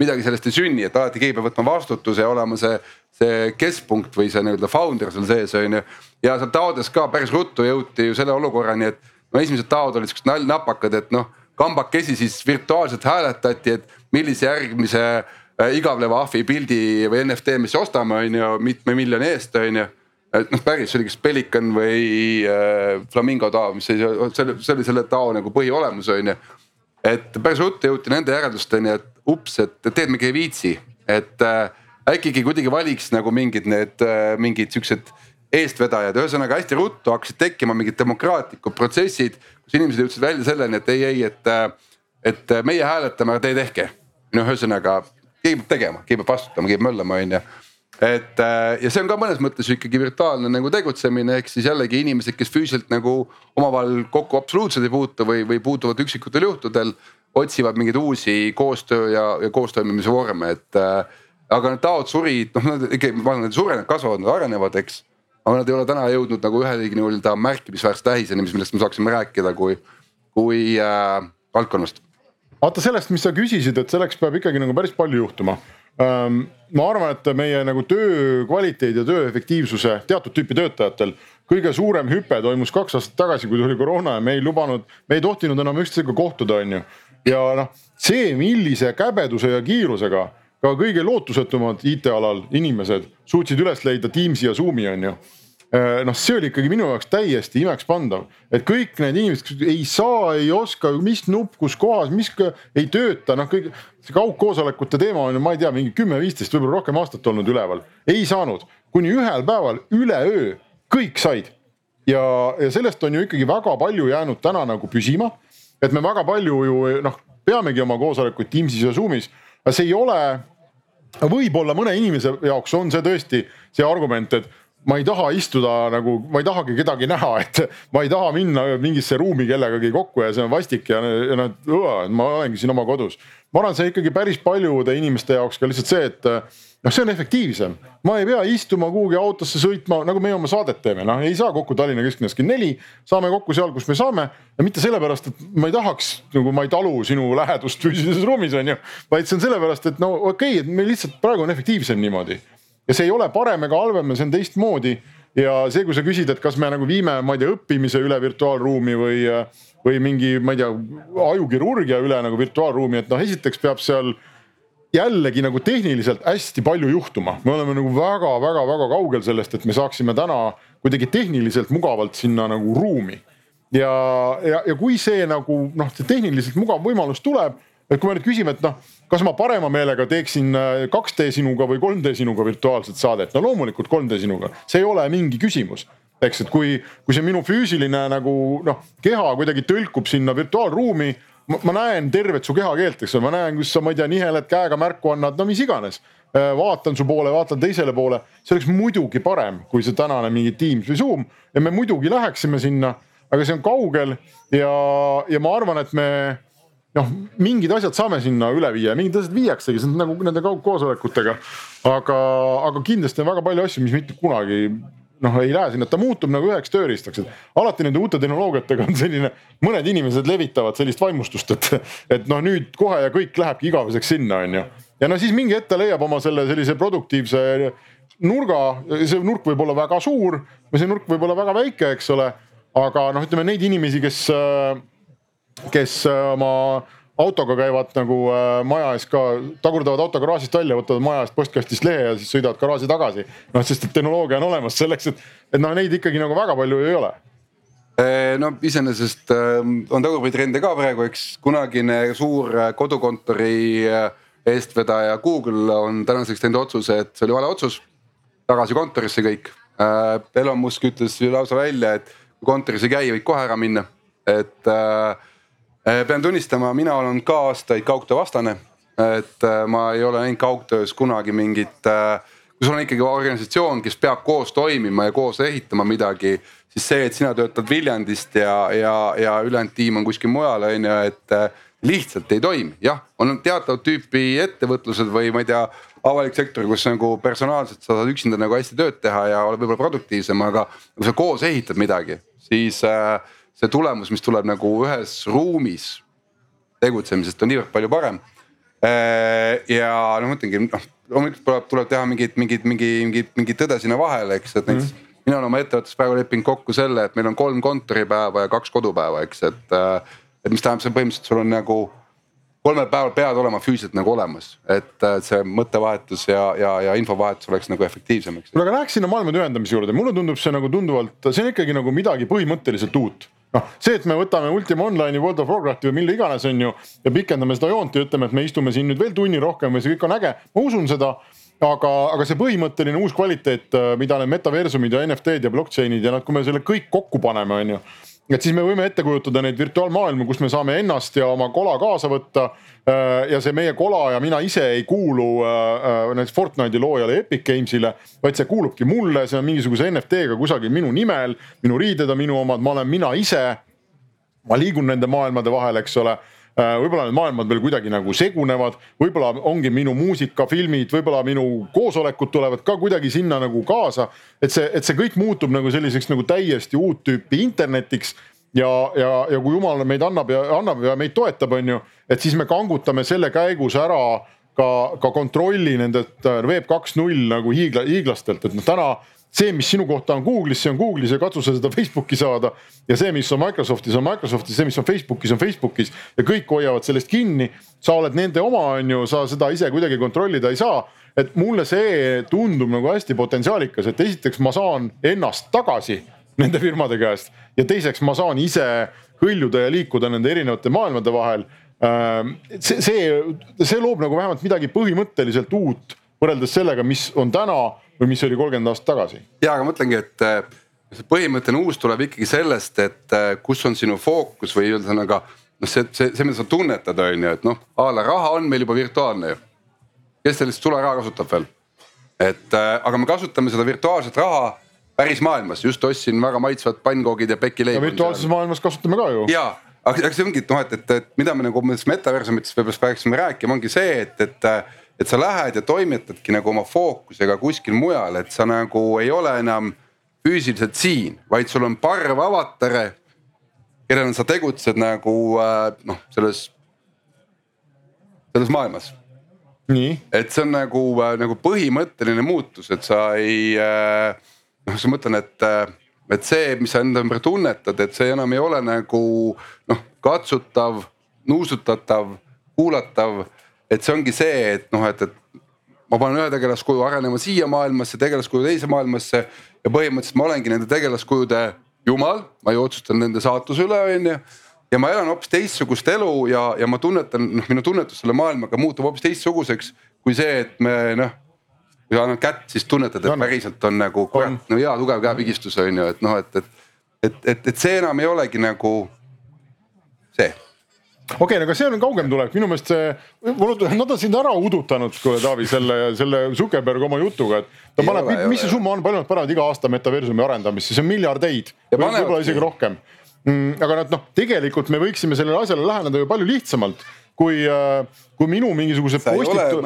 midagi sellest ei sünni, et alati keegi peab võtma vastutuse ja olema see, see keskpunkt või see nii-öelda founder seal sees on ju. ja seal taodes ka päris ruttu jõuti ju selle olukorrani, et no esimesed taod olid siuksed napakad, et noh kambakesi siis virtuaalselt hääletati, et millise järgmise äh, igavleva ahvi pildi või NFT me siis ostame, on ju, mitme miljoni eest, on ju et noh, päris, see oli kas Pelican või äh, Flamingo Tao, mis oli, see oli, see oli selle Tao nagu põhiolemus on ju. et päris ruttu jõuti nende järeldusteni, et ups, et tead, me ei viitsi, et äh, äkki kuidagi valiks nagu mingid need äh, mingid siuksed eestvedajad, ühesõnaga hästi ruttu hakkasid tekkima mingid demokraatlikud protsessid, kus inimesed jõudsid välja selleni, et ei, ei, et, äh, et meie hääletame, aga teie tehke. noh, ühesõnaga keegi peab tegema, keegi peab vastutama, keegi peab möllama, on ju et äh, ja see on ka mõnes mõttes ikkagi virtuaalne nagu tegutsemine, ehk siis jällegi inimesed, kes füüsiliselt nagu omavahel kokku absoluutselt ei puutu või, või puutuvad üksikutel juhtudel. otsivad mingeid uusi koostöö ja, ja koostoimimise vorme, et äh, aga need taod surid, noh nad ikka, ma arvan, nad surenevad, kasvavad, nad arenevad, eks. aga nad ei ole täna jõudnud nagu ühelegi nii-öelda märkimisväärse tähiseni, millest me saaksime rääkida, kui, kui äh, valdkonnast. vaata sellest, mis sa küsisid, et selleks peab ikkagi nagu päris palju juhtuma ma arvan, et meie nagu töö kvaliteedi ja töö efektiivsuse teatud tüüpi töötajatel kõige suurem hüpe toimus kaks aastat tagasi, kui tuli koroona ja me ei lubanud, me ei tohtinud enam üksteisega kohtuda, on ju. ja noh, see, millise käbeduse ja kiirusega ka kõige lootusetumad IT-alal inimesed suutsid üles leida Teamsi ja Zoom'i on ju noh, see oli ikkagi minu jaoks täiesti imekspandav, et kõik need inimesed, kes ei saa, ei oska, mis nupp, kus kohas, mis ei tööta, noh, kõik see kaugkoosolekute teema on ju, ma ei tea, mingi kümme-viisteist, võib-olla rohkem aastat olnud üleval, ei saanud, kuni ühel päeval üleöö kõik said. ja, ja sellest on ju ikkagi väga palju jäänud täna nagu püsima, et me väga palju ju noh, peamegi oma koosolekuid Teamsis ja Zoom'is, aga see ei ole võib-olla mõne inimese jaoks on see tõesti see argument, et ma ei taha istuda nagu, ma ei tahagi kedagi näha, et ma ei taha minna mingisse ruumi kellegagi kokku ja see on vastik ja, ja noh, ma olengi siin oma kodus. ma arvan, see ikkagi päris paljude inimeste jaoks ka lihtsalt see, et noh, see on efektiivsem. ma ei pea istuma kuhugi autosse sõitma, nagu meie oma saadet teeme, noh ei saa kokku Tallinna kesklinnas kell neli. saame kokku seal, kus me saame ja mitte sellepärast, et ma ei tahaks nagu ma ei talu sinu lähedust füüsilises ruumis on ju. vaid see on sellepärast, et no okei okay,, et meil lihtsalt praegu on efektiivsem niimoodi ja see ei ole parem ega halvem, see on teistmoodi. ja see, kui sa küsid, et kas me nagu viime, ma ei tea, õppimise üle virtuaalruumi või, või mingi, ma ei tea, ajukirurgia üle nagu virtuaalruumi, et noh, esiteks peab seal jällegi nagu tehniliselt hästi palju juhtuma, me oleme nagu väga-väga-väga kaugel sellest, et me saaksime täna kuidagi tehniliselt mugavalt sinna nagu ruumi. ja, ja, ja kui see nagu noh, see tehniliselt mugav võimalus tuleb, et kui me nüüd küsime, et noh kas ma parema meelega teeksin 2D äh, sinuga või 3D sinuga virtuaalset saadet, no loomulikult 3D sinuga, see ei ole mingi küsimus. Eks, et kui, kui see minu füüsiline nagu noh, keha kuidagi tõlkub sinna virtuaalruumi. ma näen tervet su kehakeelt, eks ole, ma näen, kus sa, ma ei tea, niheled käega märku annad, no mis iganes. Äh, vaatan su poole, vaatan teisele poole, see oleks muidugi parem, kui see tänane mingi Teams või Zoom. Ja me muidugi läheksime sinna, aga see on kaugel ja, ja ma arvan, et me noh, mingid asjad saame sinna üle viia, mingid asjad viiaksegi, see on nagu nende kaugkoosolekutega. aga, aga kindlasti on väga palju asju, mis mitte kunagi noh, ei lähe sinna, ta muutub nagu üheks tööriistaks, et alati nende uute tehnoloogiatega on selline, mõned inimesed levitavad sellist vaimustust, et, et noh, nüüd kohe ja kõik lähebki igaveseks sinna, on ju. ja no siis mingi hetk ta leiab oma selle sellise produktiivse nurga, see nurk võib olla väga suur või see nurk võib olla väga väike, eks ole. aga noh, ütleme neid inimesi, kes kes äh, oma autoga käivad nagu äh, maja ees ka, tagurdavad auto garaažist välja, võtavad maja eest postkastist lehe ja siis sõidavad garaaži tagasi. noh, sest et tehnoloogia on olemas selleks, et, et noh, neid ikkagi nagu väga palju ei ole no iseenesest on tagurpidi-trende ka praegu, eks kunagine suur kodukontori eestvedaja Google on tänaseks teinud otsuse, et see oli vale otsus. tagasi kontorisse kõik. Elon Musk ütles lausa välja, et kui kontoris ei käi, võid kohe ära minna, et äh, Äh, pean tunnistama, mina olen ka aastaid kaugtöö vastane. et äh, ma ei ole näinud kaugtöös kunagi mingit, äh, kui sul on ikkagi organisatsioon, kes peab koos toimima ja koos ehitama midagi. siis see, et sina töötad Viljandist ja, ja, ja ülejäänud tiim on kuskil mujal, on ju, et lihtsalt ei toimi, jah, on teatavat tüüpi ettevõtlused või ma ei tea, avalik sektor, kus nagu personaalselt sa saad üksinda nagu hästi tööd teha ja oled võib-olla produktiivsem, aga kui sa koos ehitad midagi, siis äh, see tulemus, mis tuleb nagu ühes ruumis tegutsemisest on niivõrd palju parem. Äh, ja no ma ütlengi, noh loomulikult tuleb, tuleb teha mingit, mingit, mingi, mingit, mingit tõde sinna vahele, eks, et näiteks mm. -hmm. mina olen oma ettevõttes praegu leppinud kokku selle, et meil on kolm kontoripäeva ja kaks kodupäeva, eks, et. Äh, et mis tähendab, see põhimõtteliselt sul on nagu kolmel päeval peavad olema füüsiliselt nagu olemas, et see mõttevahetus ja, ja, ja infovahetus oleks nagu efektiivsem, eks. kuule, aga läheks sinna maailmade ühendamise juurde, mulle tundub see nagu tunduvalt, see on ikkagi nagu midagi põhimõtteliselt uut noh, see, et me võtame Ultima Online'i World of Warcrafti või mille iganes, on ju, ja pikendame seda joont ja ütleme, et me istume siin nüüd veel tunni rohkem või see kõik on äge, ma usun seda aga, aga see põhimõtteline uus kvaliteet, mida need metaversumid ja NFT-d ja blockchain'id ja noh, kui me selle kõik kokku paneme, on ju et siis me võime ette kujutada neid virtuaalmaailmu, kus me saame ennast ja oma kola kaasa võtta. Äh, ja see meie kola ja mina ise ei kuulu äh, äh, näiteks Fortnite'i loojale Epic Games'ile, vaid see kuulubki mulle, see on mingisuguse NFT-ga kusagil minu nimel, minu riided on minu omad, ma olen mina ise. ma liigun nende maailmade vahel, eks ole võib-olla need maailmad veel kuidagi nagu segunevad, võib-olla ongi minu muusika, filmid, võib-olla minu koosolekud tulevad ka kuidagi sinna nagu kaasa. et see, et see kõik muutub nagu selliseks nagu täiesti uut tüüpi internetiks ja, ja, ja kui jumal meid annab ja annab ja meid toetab, on ju, et siis me kangutame selle käigus ära ka, ka kontrolli nendelt äh, Web kaks null nagu hiigla, hiiglastelt, et noh, täna see, mis sinu kohta on Google'is, see on Google'is ja katsu sa seda Facebooki saada. ja see, mis on Microsoftis, on Microsoftis, see, mis on Facebookis, on Facebookis ja kõik hoiavad sellest kinni. sa oled nende oma, on ju, sa seda ise kuidagi kontrollida ei saa. et mulle see tundub nagu hästi potentsiaalikas, et esiteks ma saan ennast tagasi nende firmade käest ja teiseks ma saan ise hõljuda ja liikuda nende erinevate maailmade vahel. Ehm, see, see, see loob nagu vähemalt midagi põhimõtteliselt uut võrreldes sellega, mis on täna või mis oli kolmkümmend aastat tagasi. ja, aga mõtlengi, et äh, see põhimõtteline uus tuleb ikkagi sellest, et äh, kus on sinu fookus või ühesõnaga noh, see, see, see, mida sa tunnetad, on ju, et noh, a la raha on meil juba virtuaalne ju. kes sellist sularaha kasutab veel? et äh, aga me kasutame seda virtuaalset raha päris maailmas, just ostsin väga maitsvad pannkoogid ja pekileib. virtuaalses maailmas kasutame ka ju. ja, aga see ongi, et noh, et, et, et mida me nagu metaversumitest võib-olla peaksime rääkima, ongi see, et, et et sa lähed ja toimetadki nagu oma fookusega kuskil mujal, et sa nagu ei ole enam füüsiliselt siin, vaid sul on parv avatare, kellena sa tegutsed nagu äh, noh, selles, selles maailmas. et see on nagu, äh, nagu põhimõtteline muutus, et sa ei äh, noh, siis ma mõtlen, et, et see, mis sa enda ümber tunnetad, et see enam ei ole nagu noh, katsutav, nuusutatav, kuulatav et see ongi see, et noh, et, et ma panen ühe tegelaskuju arenema siia maailmasse, tegelaskuju teise maailmasse ja põhimõtteliselt ma olengi nende tegelaskujude jumal, ma ju otsustan nende saatuse üle, on ju. ja ma elan hoopis teistsugust elu ja, ja ma tunnetan, noh, minu tunnetus selle maailmaga muutub hoopis teistsuguseks kui see, et me noh. kui sa annad kätt, siis tunnetad, et päriselt on nagu kurat, no hea tugev käepigistus on ju, et noh, et, et, et, et, et see enam ei olegi nagu see okei okay,, aga see on kaugem tulek, minu meelest see, nad on sind ära udutanud, kuule Taavi, selle, selle Zuckerberg oma jutuga, et ta paneb, mis see summa on, palju nad panevad iga aasta metaversumi arendamisse, see on miljardeid, võib-olla isegi rohkem. Mm,. aga nad noh, tegelikult me võiksime sellele asjale läheneda ju palju lihtsamalt kui, äh, kui minu mingisugused postitu,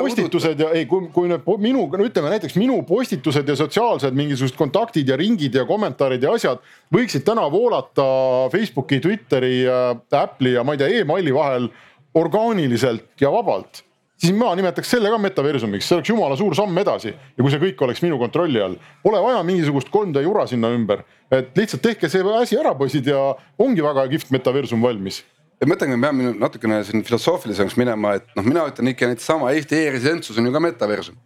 postitused ja ei, kui, kui need minu, no ütleme näiteks minu postitused ja sotsiaalsed mingisugused kontaktid ja ringid ja kommentaarid ja asjad võiksid täna voolata Facebooki, Twitteri, äh, Apple'i ja ma ei tea e, emaili vahel orgaaniliselt ja vabalt. Siis ma nimetaks selle ka metaversumiks, see oleks jumala suur samm edasi. Ja kui see kõik oleks minu kontrolli all, pole vaja mingisugust 3D jura sinna ümber, et lihtsalt tehke see asi ära, poisid ja ongi väga kihvt metaversum valmis ma mõtlengi, me peame natukene siin filosoofilisemaks minema, et noh, mina ütlen ikka näiteks sama Eesti e-residentsus on ju ka metaversum.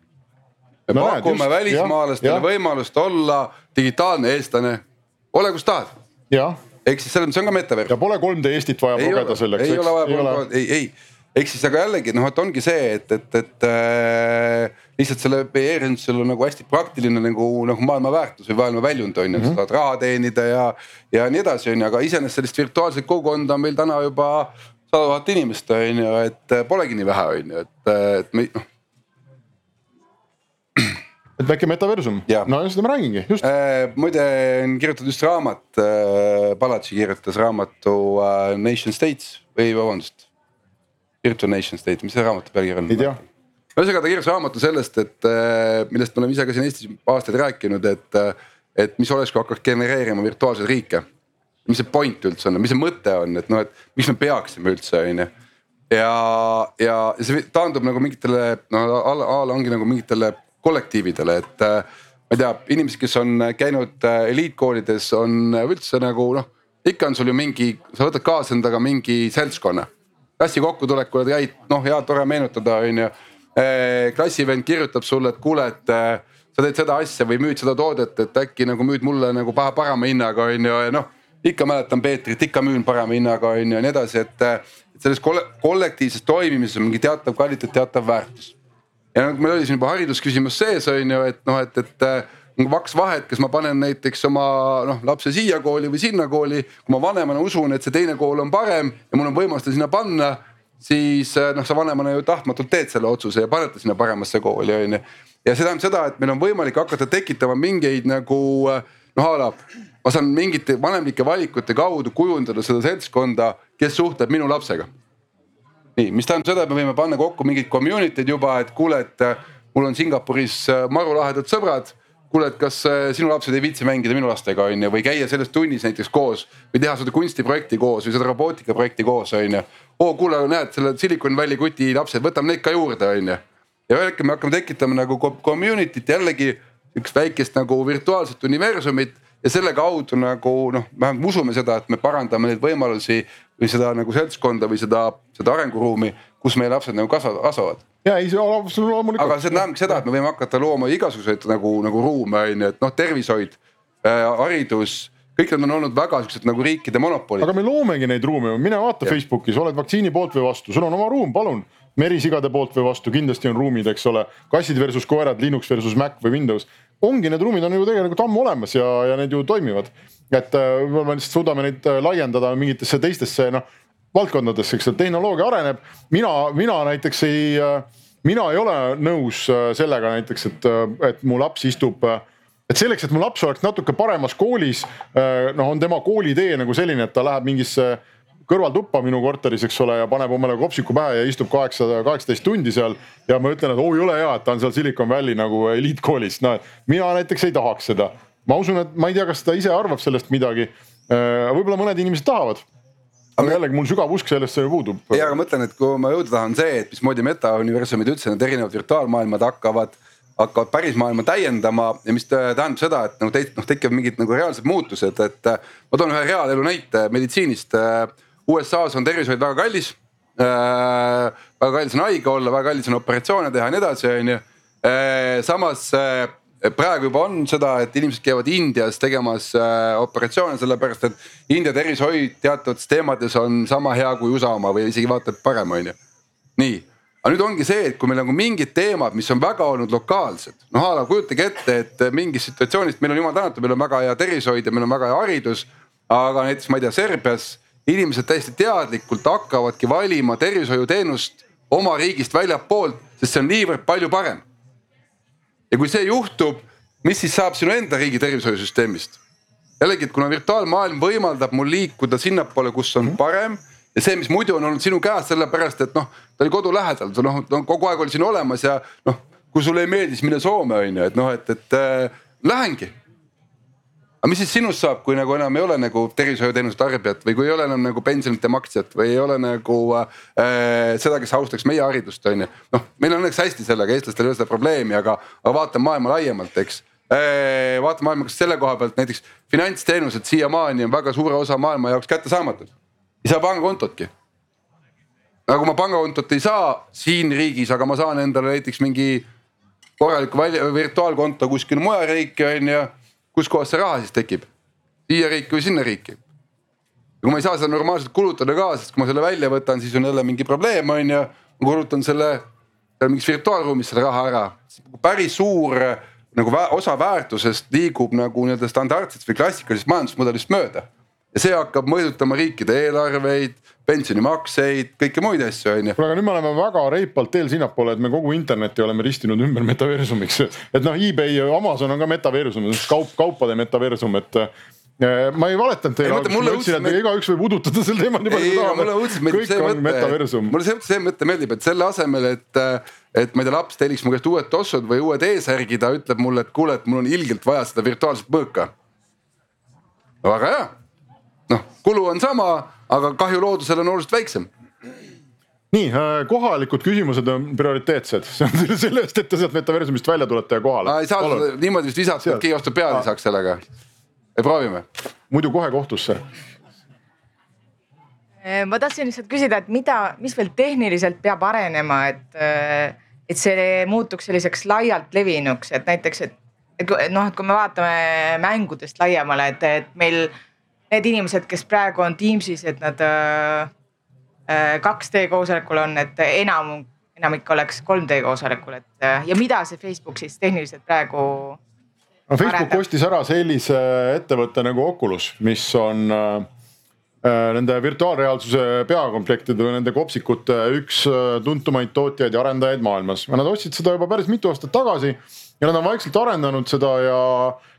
me no, pakume näed, välismaalastele ja, võimalust olla digitaalne eestlane, ole kus tahad. ehk siis selles mõttes on ka metaversum. ja pole 3D Eestit vaja progeda selleks. ei ole vaja, ei, ei ehk siis, aga jällegi noh, et ongi see, et, et, et äh, lihtsalt selle e-rindlusel on nagu hästi praktiline nagu, nagu maailma väärtus või maailma väljund on ju, et sa mhm. saad raha teenida ja, ja nii edasi, on ju, aga iseenesest sellist virtuaalset kogukonda on meil täna juba sada tuhat inimest on ju, et äh, polegi nii vähe, on ju, et, äh, et me noh et väike metaversum, no seda ma räägingi, just äh,. muide on kirjutatud just raamat äh,, Palatsi kirjutas raamatu äh, Nation States või vabandust Virtual Nation State, mis see raamatu pealkiri on? ei tea. ühesõnaga ta kirjutas raamatu sellest, et äh, millest me oleme ise ka siin Eestis aastaid rääkinud, et, äh, et mis oleks, kui hakkaks genereerima virtuaalseid riike. mis see point üldse on, mis see mõte on, et noh, et miks me peaksime üldse, on ju. ja, ja see taandub nagu mingitele noh a la ongi nagu mingitele kollektiividele, et äh, ma ei tea, inimesed, kes on käinud eliitkoolides, on üldse nagu noh, ikka on sul ju mingi, sa võtad kaasa endaga mingi seltskonna klassi kokkutulekul käid, noh hea tore meenutada, on ju. klassivend kirjutab sulle, et kuule, et sa teed seda asja või müüd seda toodet, et äkki nagu müüd mulle nagu parema hinnaga, on ju, ja noh. ikka mäletan Peetrit, ikka müün parema hinnaga, on ju ja nii edasi, et, et selles kollektiivses toimimises on mingi teatav kvaliteet, teatav väärtus. ja nagu meil oli siin juba haridusküsimus sees, on ju, et noh, et, et kaks vahet, kas ma panen näiteks oma noh lapse siia kooli või sinna kooli. kui ma vanemana usun, et see teine kool on parem ja mul on võimalus ta sinna panna, siis noh, sa vanemana ju tahtmatult teed selle otsuse ja paned ta sinna paremasse kooli on ju ja see tähendab seda, et meil on võimalik hakata tekitama mingeid nagu noh a la ma saan mingite vanemlike valikute kaudu kujundada seda seltskonda, kes suhtleb minu lapsega. nii, mis tähendab seda, et me võime panna kokku mingid community'd juba, et kuule, et äh, mul on Singapuris äh, maru lahedad sõbrad. Kuule, et kas äh, sinu lapsed ei viitsi mängida minu lastega on ju või käia selles tunnis näiteks koos või teha seda kunstiprojekti koos või seda robootikaprojekti koos on ju. oo kuule, näed selle Silicon Valley kuti lapsed, võtame neid ka juurde on ju ja hetkel me hakkame tekitama nagu community't jällegi üks väikest nagu virtuaalset universumit ja selle kaudu nagu noh, vähemalt me usume seda, et me parandame neid võimalusi või seda nagu seltskonda või seda, seda arenguruumi, kus meie lapsed nagu kasvavad. Ja ei, see on loomulikult. aga see tähendab seda, et me võime hakata looma igasuguseid nagu, nagu ruume on ju, et noh, tervishoid äh,, haridus kõik need on olnud väga siuksed nagu riikide monopolid. aga me loomegi neid ruume, mine vaata ja. Facebookis, oled vaktsiini poolt või vastu, sul on oma ruum, palun merisigade poolt või vastu, kindlasti on ruumid, eks ole, kassid versus koerad, Linux versus Mac või Windows. ongi, need ruumid on ju tegelikult ammu olemas ja, ja need ju toimivad. et äh, võib-olla me lihtsalt suudame neid äh, laiendada mingitesse teistesse noh valdkondadesse, eks tehnoloogia areneb. mina, mina näiteks ei, äh, mina ei ole nõus sellega näiteks, et, et mu laps istub et selleks, et mu laps oleks natuke paremas koolis, noh, on tema koolitee nagu selline, et ta läheb mingisse kõrvaltuppa minu korteris, eks ole, ja paneb omale kopsiku pähe ja istub kaheksa, kaheksateist tundi seal. ja ma ütlen, et oo jõle hea, et ta on seal Silicon Valley nagu eliitkoolis, no mina näiteks ei tahaks seda. ma usun, et ma ei tea, kas ta ise arvab sellest midagi. Äh, võib-olla mõned inimesed tahavad aga jällegi mul sügav usk sellesse puudub. ja, aga ma mõtlen, et kuhu ma jõuda tahan, see, et mismoodi metauniversumid üldse need erinevad virtuaalmaailmad hakkavad hakkavad päris maailma täiendama ja mis tähendab seda, et nagu noh tekivad mingid nagu reaalsed muutused, et ma toon ühe reaalelu näite meditsiinist USA-s on tervishoid väga kallis äh,. väga kallis on haige olla, väga kallis on operatsioone teha ja nii edasi, on ju äh,. samas äh, praegu juba on seda, et inimesed käivad Indias tegemas äh, operatsioone, sellepärast et India tervishoid teatavates teemades on sama hea kui USA oma või isegi vaata et parem, on ju. nii, aga nüüd ongi see, et kui meil nagu mingid teemad, mis on väga olnud lokaalsed, noh a la kujutage ette, et mingist situatsioonist, meil on jumal tänatud, meil on väga hea tervishoid ja meil on väga hea haridus. aga näiteks ma ei tea, Serbias inimesed täiesti teadlikult hakkavadki valima tervishoiuteenust oma riigist väljapoolt, sest see on niivõrd palju parem. Ja kui see juhtub, mis siis saab sinu enda riigi tervishoiusüsteemist? jällegi, et kuna virtuaalmaailm võimaldab mul liikuda sinnapoole, kus on parem ja see, mis muidu on olnud sinu käes, sellepärast et noh, ta oli kodu lähedal, noh, kogu aeg oli siin olemas ja noh, kui sulle ei meeldi, siis mine Soome on ju, et noh, et, et äh, lähengi aga mis siis sinust saab, kui nagu enam ei ole nagu tervishoiuteenuse tarbijat või kui ei ole enam nagu pensionite maksjat või ei ole nagu äh, seda, kes austaks meie haridust, on ju. noh, meil on õnneks hästi sellega, eestlastel ei ole seda probleemi, aga, aga vaatame maailma laiemalt, eks äh,. vaatame maailma, kas selle koha pealt näiteks finantsteenused siiamaani on väga suure osa maailma jaoks kättesaamatud. ei saa pangakontotki. nagu ma pangakontot ei saa siin riigis, aga ma saan endale näiteks mingi korraliku virtuaalkonto kuskil mujal riiki on ju kuskohast see raha siis tekib? siia riiki või sinna riiki? ja kui ma ei saa seda normaalselt kulutada ka, sest kui ma selle välja võtan, siis on jälle mingi probleem, on ju. ma kulutan selle, mingis virtuaalruumis selle raha ära. päris suur nagu vä osa väärtusest liigub nagu nii-öelda standardsest või klassikalisest majandusmudelist mööda. Ja see hakkab mõjutama riikide eelarveid pensionimakseid, kõiki muid asju, on ju. kuule, aga nüüd me oleme väga reipalt teel sinnapoole, et me kogu interneti oleme ristinud ümber metaversumiks. et noh, eBay ja Amazon on ka metaversum, kaup, kaupade metaversum, et eh, ma ei valetanud teile, ma ütlesin, et igaüks võib udutada sel teemal nii palju kui tahab. meeldib see mõte, mulle see, see mõte meeldib, et selle asemel, et, et ma ei tea, laps telliks mu käest uued tossud või uued eesärgi, ta ütleb mulle, et kuule, et mul on ilgelt vaja seda virtuaalset mõõka. väga hea, kulu on sama aga kahju loodusele on oluliselt väiksem nii äh, kohalikud küsimused on prioriteetsed, see on selle eest, et te sealt metaversumist välja tulete ja kohale. ei saa Palun. niimoodi vist visata, et keegi vastu peale ei saaks sellega. proovime. muidu kohe kohtusse. Eh, ma tahtsin lihtsalt küsida, et mida, mis veel tehniliselt peab arenema, et, eh, et see muutuks selliseks laialt levinuks, et näiteks, et, et noh, et kui me vaatame mängudest laiemale, et, et meil need inimesed, kes praegu on Teams'is, et nad äh, 2D koosolekul on, et enam, enamik oleks 3D koosolekul, et ja mida see Facebook siis tehniliselt praegu no Facebook ostis ära sellise ettevõtte nagu Oculus, mis on äh, Äh, nende virtuaalreaalsuse peakomplektide või nende kopsikute üks äh, tuntumaid tootjaid ja arendajaid maailmas. Nad ostsid seda juba päris mitu aastat tagasi ja nad on vaikselt arendanud seda ja,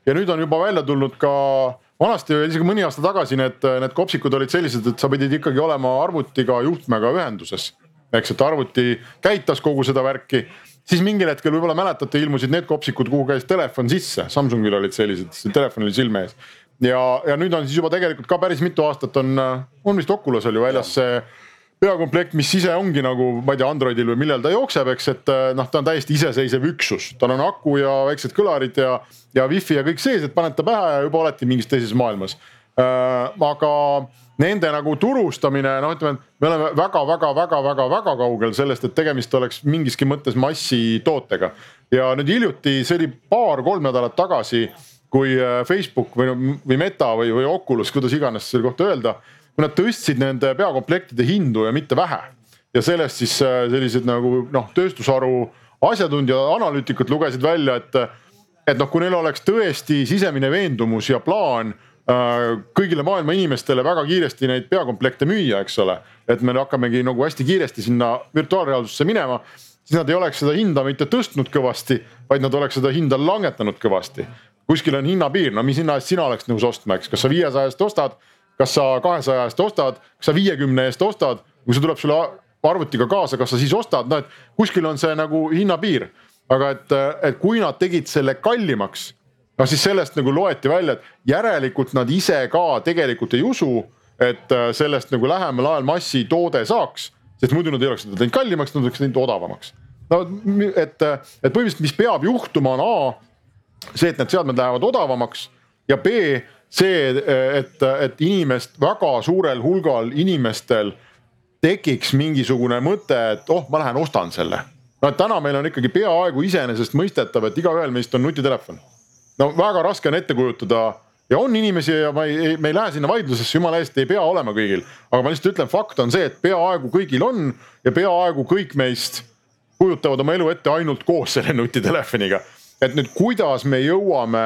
ja nüüd on juba välja tulnud ka vanasti isegi mõni aasta tagasi need, need kopsikud olid sellised, et sa pidid ikkagi olema arvutiga juhtmega ühenduses. eks, et arvuti käitas kogu seda värki, siis mingil hetkel võib-olla mäletate, ilmusid need kopsikud, kuhu käis telefon sisse, Samsungil olid sellised, telefon oli silme ees. Ja, ja nüüd on siis juba tegelikult ka päris mitu aastat on, on vist Oculus oli ju väljas see peakomplekt, mis ise ongi nagu, ma ei tea, Androidil või millal ta jookseb, eks, et noh, ta on täiesti iseseisev üksus, tal on aku ja väiksed kõlarid ja, ja wifi ja kõik sees, et paned ta pähe ja juba olete mingis teises maailmas äh,. aga nende nagu turustamine, noh, ütleme, me oleme väga-väga-väga-väga-väga kaugel sellest, et tegemist oleks mingiski mõttes massitootega. ja nüüd hiljuti, see oli paar-kolm nädalat tagasi kui äh, Facebook või, või Meta või, või Oculus, kuidas iganes selle kohta öelda. Kui nad tõstsid nende peakomplektide hindu ja mitte vähe ja sellest siis äh, sellised nagu noh, tööstusharu asjatundjad, analüütikud lugesid välja, et, et noh, kui neil oleks tõesti sisemine veendumus ja plaan äh, kõigile maailma inimestele väga kiiresti neid peakomplekte müüa, eks ole. et me hakkamegi nagu hästi kiiresti sinna virtuaalreaalsusesse minema, siis nad ei oleks seda hinda mitte tõstnud kõvasti, vaid nad oleks seda hinda langetanud kõvasti kuskil on hinnapiir, no mis hinna eest sina oleks nõus ostma, eks, kas sa viiesaja eest ostad, kas sa kahesaja eest ostad, kas sa viiekümne eest ostad, kui see tuleb sulle arvutiga kaasa, kas sa siis ostad, noh et kuskil on see nagu hinnapiir. aga et, et kui nad tegid selle kallimaks, no siis sellest nagu loeti välja, et järelikult nad ise ka tegelikult ei usu, et sellest nagu lähemal ajal massitoode saaks, sest muidu nad ei oleks seda teinud kallimaks, nad oleks teinud odavamaks. no et, et põhimõtteliselt, mis peab juhtuma, on A see, et need seadmed lähevad odavamaks ja B see, et, et inimest väga suurel hulgal inimestel tekiks mingisugune mõte, et oh, ma lähen ostan selle. no et täna meil on ikkagi peaaegu iseenesestmõistetav, et igaühel meist on nutitelefon. no väga raske on ette kujutada ja on inimesi ja ma ei, me ei lähe sinna vaidlusesse, jumala eest ei pea olema kõigil. aga ma lihtsalt ütlen, fakt on see, et peaaegu kõigil on ja peaaegu kõik meist kujutavad oma elu ette ainult koos selle nutitelefoniga et nüüd, kuidas me jõuame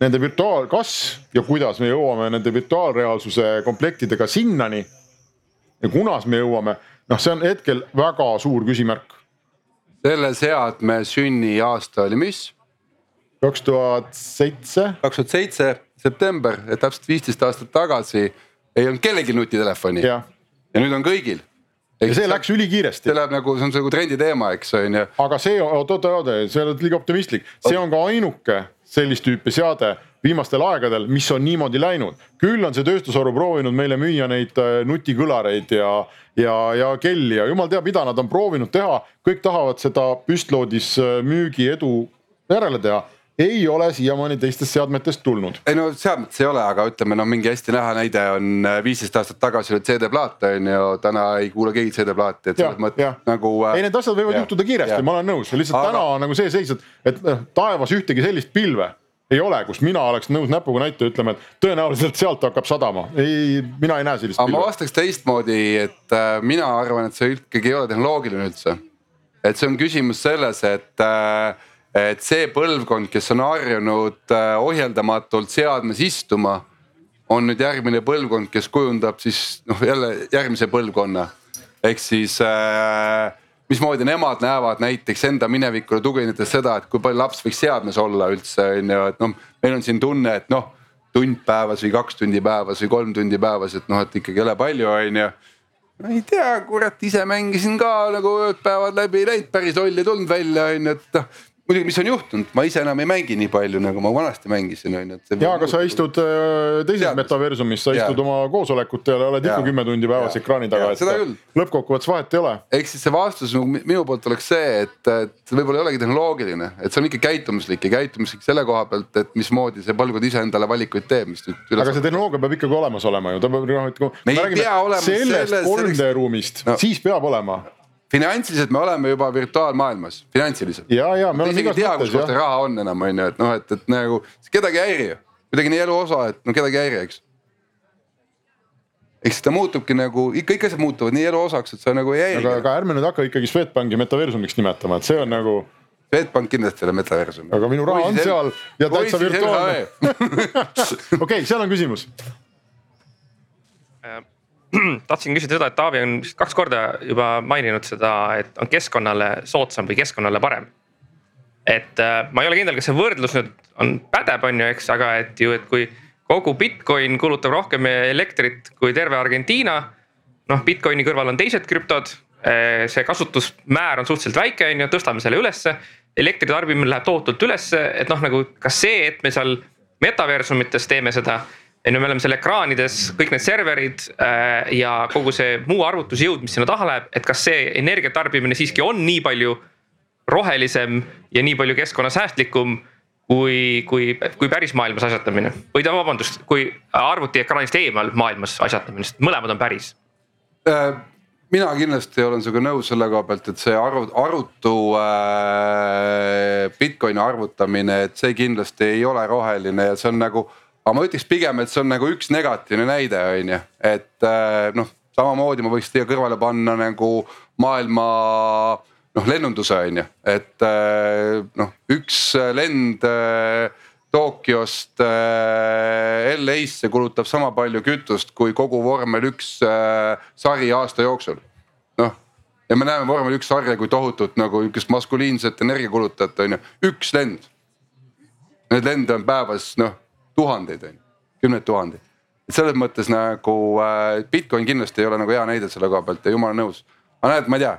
nende virtuaal, kas ja kuidas me jõuame nende virtuaalreaalsuse komplektidega sinnani. ja kunas me jõuame, noh, see on hetkel väga suur küsimärk. selle seadme sünniaasta oli mis? kaks tuhat seitse. kaks tuhat seitse september, täpselt viisteist aastat tagasi ei olnud kellelgi nutitelefoni. ja nüüd on kõigil ja see läks ülikiiresti. see läheb nagu, see on nagu trendi teema, eks on ju. aga see, oot, oot, oot, sa oled liiga optimistlik, see on ka ainuke sellist tüüpi seade viimastel aegadel, mis on niimoodi läinud. küll on see tööstusharu proovinud meile müüa neid äh, nutikõlareid ja, ja, ja kelli ja jumal teab, mida nad on proovinud teha. kõik tahavad seda püstloodis äh, müügi edu järele teha ei ole siiamaani teistest seadmetest tulnud. ei no seadmetes ei ole, aga ütleme noh, mingi hästi näha näide on äh, viisteist aastat tagasi oli CD-plaat on ju, täna ei kuula keegi CD-plaati, et selles mõttes nagu. Äh, ei, need asjad võivad ja, juhtuda kiiresti, ma olen nõus, lihtsalt aga... täna on nagu see seis, et, et noh, taevas ühtegi sellist pilve ei ole, kus mina oleks nõus näpuga näita, ütlema, et tõenäoliselt sealt hakkab sadama. ei, mina ei näe sellist. aga pilve. ma vastaks teistmoodi, et äh, mina arvan, et see ikkagi ei ole tehnoloogiline üldse. et see on küsimus selles, et äh, et see põlvkond, kes on harjunud äh, ohjeldamatult seadmes istuma, on nüüd järgmine põlvkond, kes kujundab siis noh, jälle järgmise põlvkonna. ehk siis äh, mismoodi nemad näevad näiteks enda minevikule tuginedes seda, et kui palju laps võiks seadmes olla üldse on ju, et noh, meil on siin tunne, et noh tund päevas või kaks tundi päevas või kolm tundi päevas, et noh, et ikkagi ole palju, on ju. ma ei tea, kurat, ise mängisin ka nagu ööd-päevad läbi, ei läinud päris loll ei tulnud välja, on ju, et noh muidugi, mis on juhtunud, ma ise enam ei mängi nii palju, nagu ma vanasti mängisin, on ju. ja, aga sa istud äh, teises metaversumis, sa istud ja. oma koosolekutel ja oled ikka kümme tundi päevas ekraani taga, et lõppkokkuvõttes vahet ei ole. ehk siis see vastus minu poolt oleks see, et, et võib-olla ei olegi tehnoloogiline, et see on ikka käitumuslik ja käitumuslik selle koha pealt, et mismoodi see põlvkond ise endale valikuid teeb, mis nüüd. aga see tehnoloogia peab ikkagi olemas olema ju, ta peab noh, et kui me, me olema sellest 3D ruumist no., siis peab olema finantsiliselt me oleme juba virtuaalmaailmas, finantsiliselt. ja, ja me oleme igas mõttes. ei tea, kus kohta raha on enam on ju, et noh, et, et nagu kedagi ei häiri ju, kuidagi nii elu osa, et no kedagi ei häiri, eks. eks ta muutubki nagu ikka, kõik asjad muutuvad nii elu osaks, et sa nagu ei häiri. aga, aga ärme nüüd hakka ikkagi Swedbanki metaversumiks nimetama, et see on nagu. Swedbank kindlasti ei ole metaversum. aga minu raha on seal ja täitsa virtuaalne. okei, seal on küsimus äh, tahtsin küsida seda, et Taavi on vist kaks korda juba maininud seda, et on keskkonnale soodsam või keskkonnale parem. et äh, ma ei ole kindel, kas see võrdlus nüüd on pädev, on ju, eks, aga et ju, et kui kogu Bitcoin kulutab rohkem elektrit kui terve Argentiina. noh, Bitcoini kõrval on teised krüptod, äh, see kasutusmäär on suhteliselt väike, on ju, tõstame selle ülesse. elektri tarbimine läheb tohutult ülesse, et noh, nagu kas see, et me seal metaversumites teeme seda on ju, me oleme seal ekraanides, kõik need serverid äh, ja kogu see muu arvutusjõud, mis sinna taha läheb, et kas see energia tarbimine siiski on nii palju rohelisem ja nii palju keskkonnasäästlikum kui, kui, kui päris maailmas asjatamine või ta vabandust, kui arvutiekraanist eemal maailmas asjatamine, sest mõlemad on päris äh,. mina kindlasti olen sinuga nõus selle koha pealt, et see arvu, arvutu äh, Bitcoini arvutamine, et see kindlasti ei ole roheline ja see on nagu aga ma ütleks pigem, et see on nagu üks negatiivne näide, on ju, et äh, noh, samamoodi ma võiks siia kõrvale panna nagu maailma noh, lennunduse on ju, et äh, noh, üks lend äh, Tokyost LA-sse kulutab sama palju kütust kui kogu vormel üks sari aasta jooksul. noh, ja me näeme vormel üks sarja kui tohutut nagu niukest maskuliinset energiakulutajat on ju, üks lend. Neid lende on päevas noh tuhandeid on ju, kümneid tuhandeid. et selles mõttes nagu äh, Bitcoin kindlasti ei ole nagu hea näide selle koha pealt ja jumala nõus. aga näed, ma ei tea,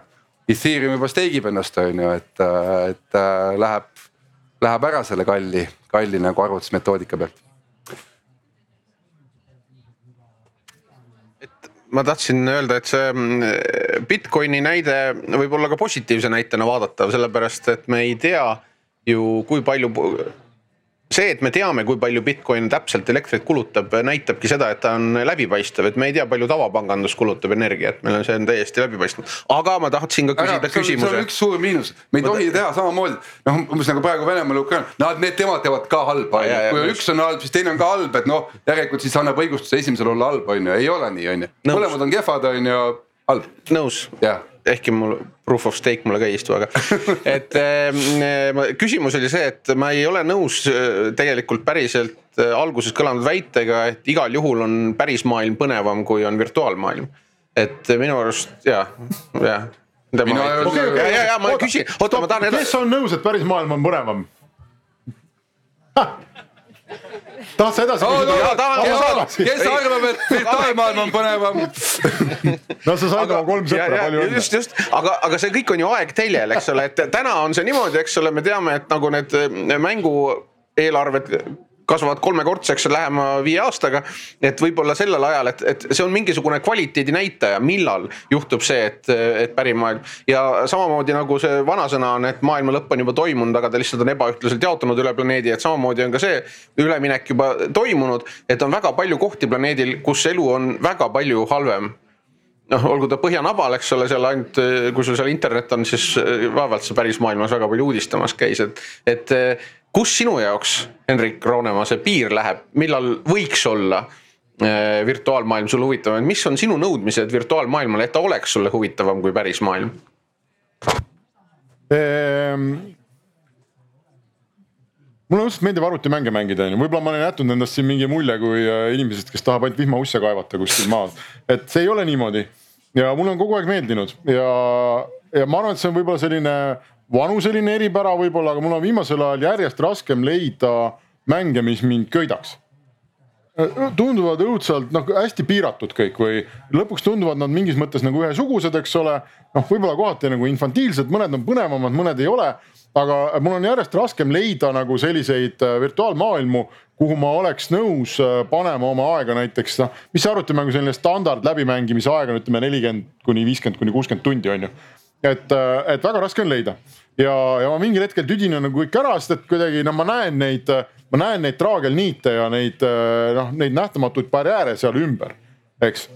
Ethereum juba steigib ennast on ju, et, äh, et äh, läheb, läheb ära selle kalli, kalli nagu arvutusmetoodika pealt ma tahtsin öelda, et see mm, Bitcoini näide võib olla ka positiivse näitena vaadatav, sellepärast et me ei tea ju, kui palju see, et me teame, kui palju Bitcoin täpselt elektrit kulutab, näitabki seda, et ta on läbipaistev, et me ei tea, palju tavapangandus kulutab energiat, meil on, see on täiesti läbipaistev. aga ma tahtsin ka küsida Ära, küsimuse. see on üks suur miinus, me ei ma tohi teha samamoodi, noh umbes nagu praegu Venemaal ja Ukraina, nad, need temad teevad ka halba, kui just. üks on halb, siis teine on ka halb, et noh, järelikult siis annab õigustuse esimesel olla halb, on ju, ei ole nii, on ju, mõlemad on kehvad, on ju, halb. nõus. jah ehkki mul proof of stake mulle ka ei istu, aga et äh, küsimus oli see, et ma ei ole nõus äh, tegelikult päriselt äh, alguses kõlanud väitega, et igal juhul on päris maailm põnevam, kui on virtuaalmaailm. et minu arust ja, ja. Okay, okay. ja, ja, ja ma küsin, oota, ma tahan edasi. kes on nõus, et päris maailm on põnevam? tahad sa edasi küsida? kes arvab, et virtuaalmaailm on põnevam? no sa said oma kolm sõpra, palju õnne. just, just, aga, aga see kõik on ju aegteljel, eks ole, et täna on see niimoodi, eks ole, me teame, et nagu need mängu eelarved kasvavad kolmekordseks lähema viie aastaga. et võib-olla sellel ajal, et, et see on mingisugune kvaliteedi näitaja, millal juhtub see, et, et pärimaailm. ja samamoodi nagu see vanasõna on, et maailma lõpp on juba toimunud, aga ta lihtsalt on ebaühtlaselt jaotunud üle planeedi, et samamoodi on ka see üleminek juba toimunud. et on väga palju kohti planeedil, kus elu on väga palju halvem noh, olgu ta põhjanabal, eks ole, seal ainult, kui sul seal internet on, siis vaevalt sa päris maailmas väga palju uudistamas käis, et, et kus sinu jaoks, Hendrik Roonemaa, see piir läheb, millal võiks olla äh, virtuaalmaailm sulle huvitavam, mis on sinu nõudmised virtuaalmaailmale, et ta oleks sulle huvitavam kui päris maailm? Ehm,? mulle õudselt meeldib arvutimänge mängida, onju, võib-olla ma olen jätnud endast siin mingi mulje kui äh, inimesest, kes tahab ainult vihmausse kaevata kuskil maal. et see ei ole niimoodi. Ja mulle on kogu aeg meeldinud. Ja, ja ma arvan, et see on võib-olla selline vanuseline eripära võib-olla, aga mul on viimasel ajal järjest raskem leida mänge, mis mind köidaks. tunduvad õudselt noh, hästi piiratud kõik või lõpuks tunduvad nad mingis mõttes nagu ühesugused, eks ole. noh, võib-olla kohati nagu infantiilsed, mõned on põnevamad, mõned ei ole. aga mul on järjest raskem leida nagu selliseid äh, virtuaalmaailmu, kuhu ma oleks nõus äh, panema oma aega näiteks noh, mis see arvutimängu selline standard läbimängimise aeg on, ütleme nelikümmend kuni viiskümmend kuni kuuskümmend tundi on ju. et, äh, et väga raske on leida ja, ja ma mingil hetkel tüdinen nagu kõik ära, sest et kuidagi no ma näen neid ma näen neid traagelniite ja neid äh, noh, neid nähtamatuid barjääre seal ümber, eks.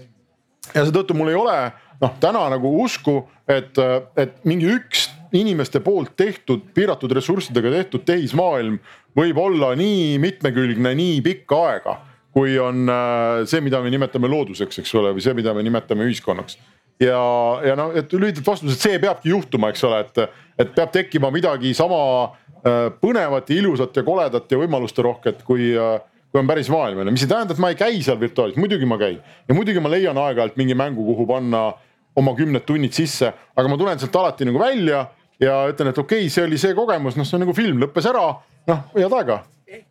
ja seetõttu mul ei ole noh, täna nagu usku, et, et mingi üks inimeste poolt tehtud, piiratud ressurssidega tehtud tehismaailm võib olla nii mitmekülgne nii pikka aega, kui on äh, see, mida me nimetame looduseks, eks ole, või see, mida me nimetame ühiskonnaks. Ja, ja noh, et lühidalt vastus, et see peabki juhtuma, eks ole, et, et peab tekkima midagi sama Äh, põnevat ja ilusat ja koledat ja võimalusterohket, kui, äh, kui on päris maailm mis ei tähenda, et ma ei käi seal virtuaalis, muidugi ma käin. Ja muidugi ma leian aeg-ajalt mingi mängu, kuhu panna oma kümned tunnid sisse, aga ma tulen sealt alati nagu välja ja ütlen, et okei okay,, see oli see kogemus, noh, see on nagu film. Lõppes ära, noh head aega. ehk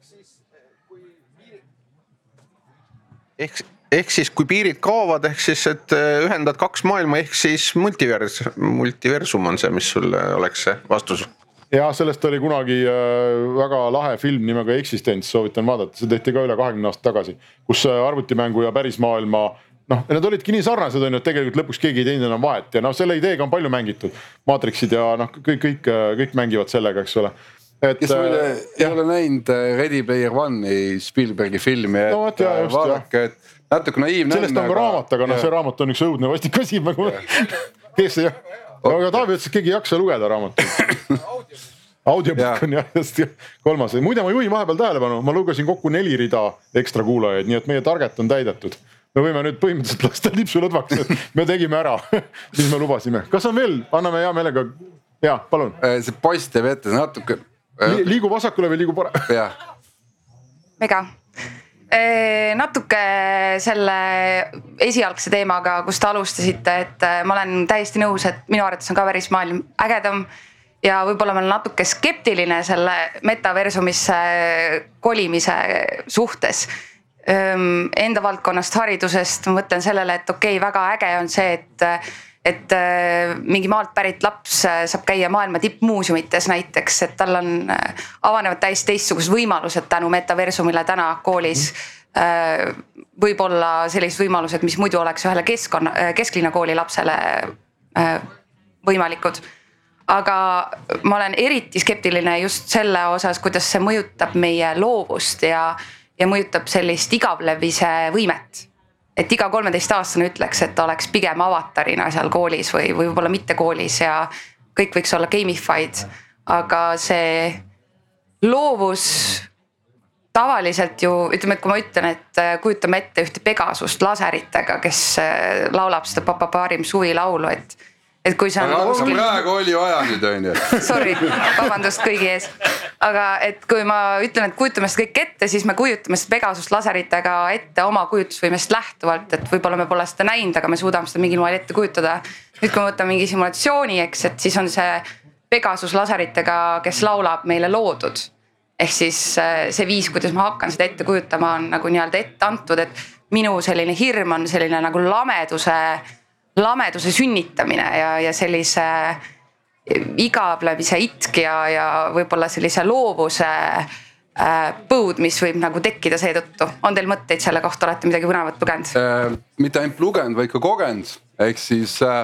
ehk siis, kui piirid kaovad, ehk siis, et äh, ühendad kaks maailma, ehk siis multivers, multiversum on see, mis sul oleks see vastus? Ja sellest oli kunagi äh, väga lahe film nimega Existence, soovitan vaadata, see tehti ka üle kahekümne aasta tagasi, kus äh, arvutimängu ja pärismaailma noh, need olidki nii sarnased on ju, et tegelikult lõpuks keegi ei teinud enam vahet. Ja noh, selle ideega on palju mängitud. Matrixid ja noh, kõik, kõik, kõik mängivad sellega, eks ole. Et. kes muide äh, ei ole näinud Ready Player One'i Spielbergi filmi, et no, jah, vaadake, et natuke naiivne. sellest on ka raamat, aga noh, see raamat on üks õudne vastik asi nagu kes ei aga Taavi ütles, et keegi ei jaksa lugeda raamatut audiobook on jah, just kolmas, muide ma juhin vahepeal tähelepanu, ma lugesin kokku neli rida ekstra kuulajaid, nii et meie target on täidetud. me võime nüüd põhimõtteliselt lasta lipsu lõdvaks, et me tegime ära, mis me lubasime, kas on veel, anname hea meelega, ja palun. Äh, see post teeb ette natuke Li. liigu vasakule või liigu paremale? jah. mega natuke selle esialgse teemaga, kus te alustasite, et äh, ma olen täiesti nõus, et minu arvates on ka pärismaailm ägedam. ja võib-olla ma olen natuke skeptiline selle metaversumisse kolimise suhtes. Enda valdkonnast, haridusest ma mõtlen sellele, et okei okay,, väga äge on see, et et äh, mingi maalt pärit laps äh, saab käia maailma tippmuuseumites näiteks, et tal on, äh, avanevad täiesti teistsugused võimalused tänu metaversumile täna koolis. Mm.. võib-olla sellised võimalused, mis muidu oleks ühele keskkonna, kesklinna kooli lapsele võimalikud. aga ma olen eriti skeptiline just selle osas, kuidas see mõjutab meie loovust ja, ja mõjutab sellist igavlemise võimet et iga kolmeteistaastane ütleks, et ta oleks pigem avatarina seal koolis või, või võib-olla mitte koolis ja kõik võiks olla gamified, aga see loovus tavaliselt ju ütleme, et kui ma ütlen, et äh, kujutame ette ühte Pegasust laseritega, kes äh, laulab seda Papa Parim suvilaulu, et et kui on. aga kuskil... praegu oli aja nüüd on ju. Sorry, vabandust kõigi ees. aga et kui ma ütlen, et kujutame seda kõike ette, siis me kujutame seda Pegasus laseritega ette oma kujutusvõimest lähtuvalt, et võib-olla me pole seda näinud, aga me suudame seda mingil moel ette kujutada. nüüd, kui me võtame mingi simulatsiooni, eks, et siis on see Pegasus laseritega, kes laulab meile loodud. ehk siis äh, see viis, kuidas ma hakkan seda ette kujutama, on nagu nii-öelda ette antud, et minu selline hirm on selline nagu lameduse lameduse sünnitamine ja, ja sellise igavlemise itk ja, ja võib-olla sellise loovuse äh, põud, mis võib nagu tekkida seetõttu. on teil mõtteid selle kohta, olete midagi põnevat lugenud äh,? mitte ainult lugenud, vaid ka kogenud, ehk siis äh,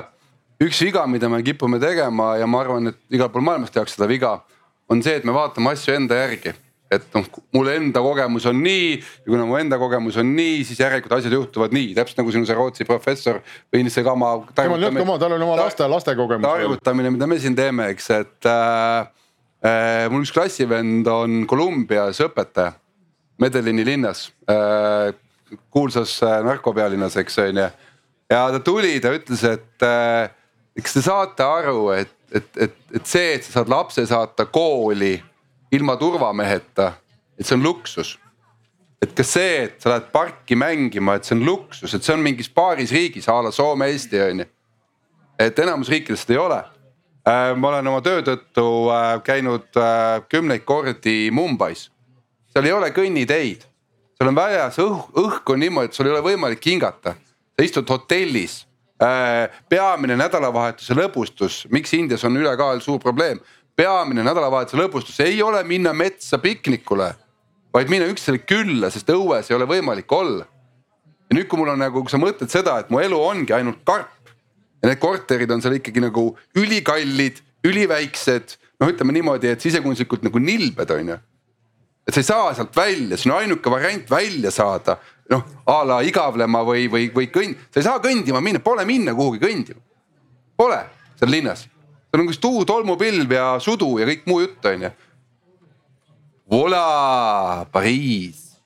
üks viga, mida me kipume tegema ja ma arvan, et igal pool maailmas tehakse seda viga, on see, et me vaatame asju enda järgi et noh, mul enda kogemus on nii ja kuna mu enda kogemus on nii, siis järelikult asjad juhtuvad nii, täpselt nagu sinu see Rootsi professor või see ka oma. temal ka oma, tal oli oma laste, laste kogemus. targutamine, mida me siin teeme, eks, et äh, äh, mul üks klassivend on Kolumbias õpetaja, Medellini linnas äh,, kuulsas äh, narkopealinnas, eks on ju. ja ta tuli, ta ütles, et äh, kas te saate aru, et, et, et, et see, et sa saad lapse saata kooli ilma turvameheta, et see on luksus. et kas see, et sa lähed parki mängima, et see on luksus, et see on mingis paaris riigis a la Soome, Eesti on ju. et enamus riikides seda ei ole. Äh, ma olen oma töö tõttu äh, käinud äh, kümneid kordi Mumbais. seal ei ole kõnniteid, seal on väljas õhk, õhk on niimoodi, et sul ei ole võimalik hingata. sa istud hotellis peamine nädalavahetuse lõbustus, miks Indias on ülekaal suur probleem. Peamine nädalavahetuse lõbustus ei ole minna metsa piknikule, vaid minna üksteisele külla, sest õues ei ole võimalik olla. ja nüüd, kui mul on nagu, kui sa mõtled seda, et mu elu ongi ainult karp ja need korterid on seal ikkagi nagu ülikallid, üliväiksed, noh, ütleme niimoodi, et sisekunstlikult nagu nilbed on ju et sa ei saa sealt välja, on ainuke variant välja saada, noh a la igavlema või, või, või kõnd-, sa ei saa kõndima minna, pole minna kuhugi kõndima. Pole seal linnas, seal on üks tuu, tolmupilv ja sudu ja kõik muu jutt on ju. Vola, Pariis.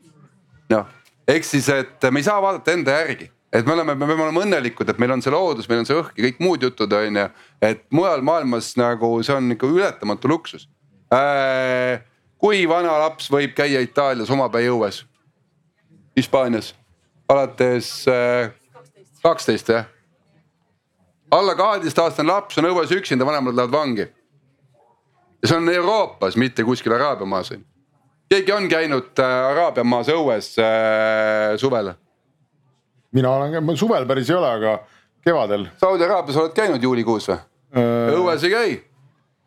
noh, ehk siis, et me ei saa vaadata enda järgi, et me oleme, me peame olema õnnelikud, et meil on see loodus, meil on see õhk ja kõik muud jutud on ju. et mujal maailmas nagu see on ikka ületamatu luksus äh, kui vana laps võib käia Itaalias omapäi õues? Hispaanias alates äh, kaksteist jah. Alla kaheteistaastane laps on õues üksinda, vanemad lähevad vangi. ja see on Euroopas, mitte kuskil Araabia maas. keegi on käinud äh, Araabia maas õues äh, suvel? mina olen, suvel päris ei ole, aga kevadel. Saudi Araabias oled käinud juulikuus või äh...? õues ei käi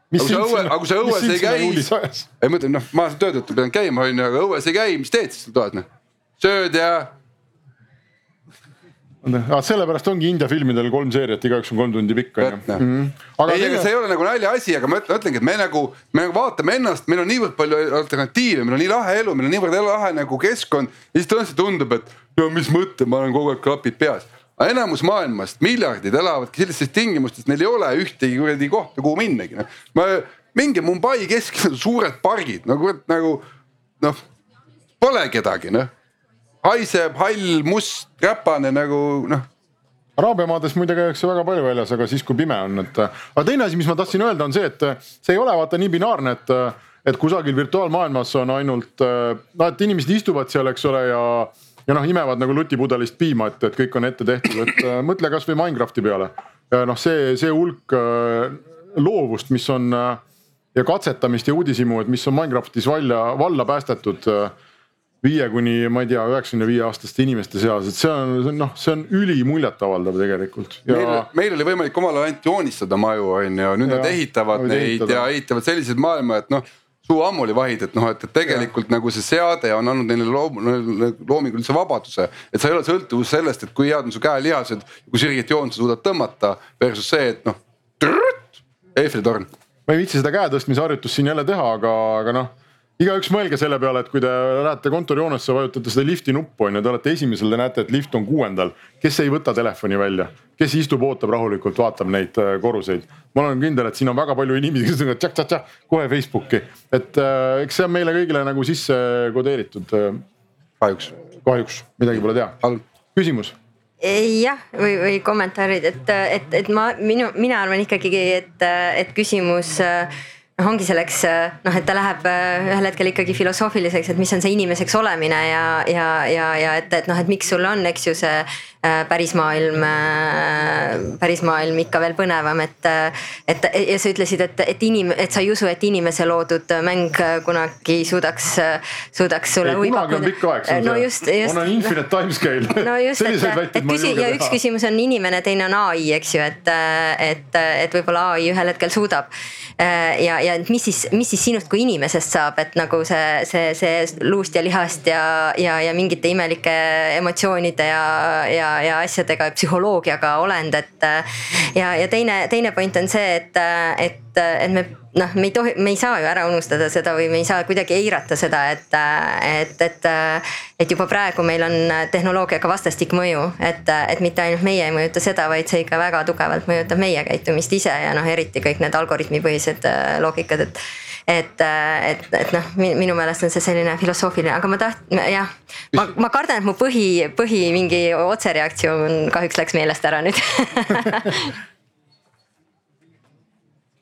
aga kui sa õue, aga kui sa õues ei käi, ei ma ütlen noh, ma töö tõttu pean käima on ju, aga õues ei käi, mis teed siis seal toas noh? sööd ja. Ah, sellepärast ongi India filmidel kolm seeriat, igaüks on kolm tundi pikk on ju. Mhm. ei, aga see ei ole nagu naljaasi, aga ma ütlengi, et me nagu, me nagu vaatame ennast, meil on niivõrd palju alternatiive, meil on nii lahe elu, meil on niivõrd lahe nagu keskkond. ja siis tõesti tundub, et no mis mõte, ma olen kogu aeg klapid peas aga enamus maailmast, miljardid elavadki sellistes tingimustes, neil ei ole ühtegi kuradi kohta, kuhu minnagi noh. ma, minge Mumbai keskele, suured pargid nagu, nagu noh, pole kedagi noh. Haiseb hall, must, räpane nagu noh Araabia maades muide käiakse väga palju väljas, aga siis, kui pime on, et. aga teine asi, mis ma tahtsin öelda, on see, et see ei ole vaata nii binaarne, et, et kusagil virtuaalmaailmas on ainult noh, et inimesed istuvad seal, eks ole, ja ja noh, imevad nagu lutipudelist piima, et, et kõik on ette tehtud, et äh, mõtle kasvõi Minecrafti peale. noh, see, see hulk äh, loovust, mis on äh, ja katsetamist ja uudishimu, et mis on Minecraftis välja, valla päästetud viie kuni ma ei tea, üheksakümne viie aastaste inimeste seas, et see on noh, see on ülimuljetavaldav tegelikult ja.... meil, meil oli võimalik omal ajal ainult joonistada maju on ju, nüüd ja, nad ehitavad neid ehitada. ja ehitavad selliseid maailma, et noh suu ammuli vahid, et noh, et, et tegelikult ja. nagu see seade on andnud neile loom, loomingulise vabaduse. et sa ei ole sõltuvus sellest, et kui head on su käelihased, kui sirget joont sa suudad tõmmata versus see, et noh. Eiffeli torn. ma ei viitsi seda käe tõstmise harjutust siin jälle teha, aga, aga noh igaüks mõelge selle peale, et kui te lähete kontorihoonesse, vajutate seda lifti nuppu on ju, te olete esimesel, te näete, et lift on kuuendal. kes ei võta telefoni välja, kes istub, ootab rahulikult, vaatab neid äh, korruseid. ma olen kindel, et siin on väga palju inimesi, kes ütlevad tšak-tšak-tšak kohe Facebooki, et äh, eks see on meile kõigile nagu sisse kodeeritud. Äh, kahjuks. kahjuks, midagi pole teha. küsimus jah, või, või kommentaarid, et, et, et ma, minu, mina arvan ikkagi, et, et küsimus äh, noh, ongi selleks noh, et ta läheb äh, ühel hetkel ikkagi filosoofiliseks, et mis on see inimeseks olemine ja, ja, ja, ja et, et noh, et miks sul on, eks ju, see äh, päris maailm, äh, päris maailm ikka veel põnevam, et. et ja sa ütlesid, et, et inim-, et sa ei usu, et inimese loodud mäng kunagi suudaks, suudaks sulle. kunagi on pikk aeg, see on no just, just, on infinite time scale no just, et, et küsi- ja üks küsimus on inimene, teine on ai, eks ju, et, et, et võib-olla ai ühel hetkel suudab ja ja mis siis, mis siis sinust kui inimesest saab, et nagu see, see, see luust ja lihast ja, ja, ja mingite imelike emotsioonide ja, ja, ja asjadega ja psühholoogiaga olend, et. ja, ja teine, teine point on see, et, et, et me noh, me ei tohi, me ei saa ju ära unustada seda või me ei saa kuidagi eirata seda, et, et, et, et juba praegu meil on tehnoloogiaga vastastik mõju, et, et mitte ainult meie ei mõjuta seda, vaid see ikka väga tugevalt mõjutab meie käitumist ise ja noh, eriti kõik need algoritmipõhised äh, loogikad, et et, et, et noh, minu meelest on see selline filosoofiline, aga ma taht-, jah. ma, ma kardan, et mu põhi, põhi mingi otsereaktsioon kahjuks läks meelest ära nüüd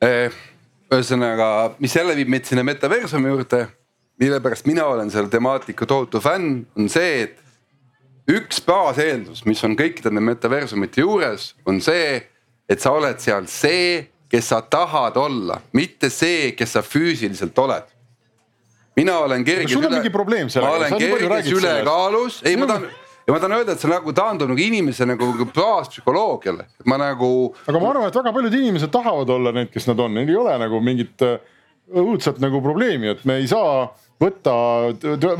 eh, ühesõnaga, mis jälle viib meid sinna metaversumi juurde, mille pärast mina olen selle temaatika tohutu fänn, on see, et üks baaseeldus, mis on kõikide nende metaversumite juures, on see, et sa oled seal see, kes sa tahad olla, mitte see, kes sa füüsiliselt oled. mina olen kerges sul on mingi probleem sellega? ma olen kerges ülekaalus, ei ma tahan ja ma tahan öelda, et see nagu taandub nagu inimese nagu baaspsühholoogiale, et ma nagu. aga ma arvan, et väga paljud inimesed tahavad olla need, kes nad on, neil ei ole nagu mingit äh, õudset nagu probleemi, et me ei saa võtta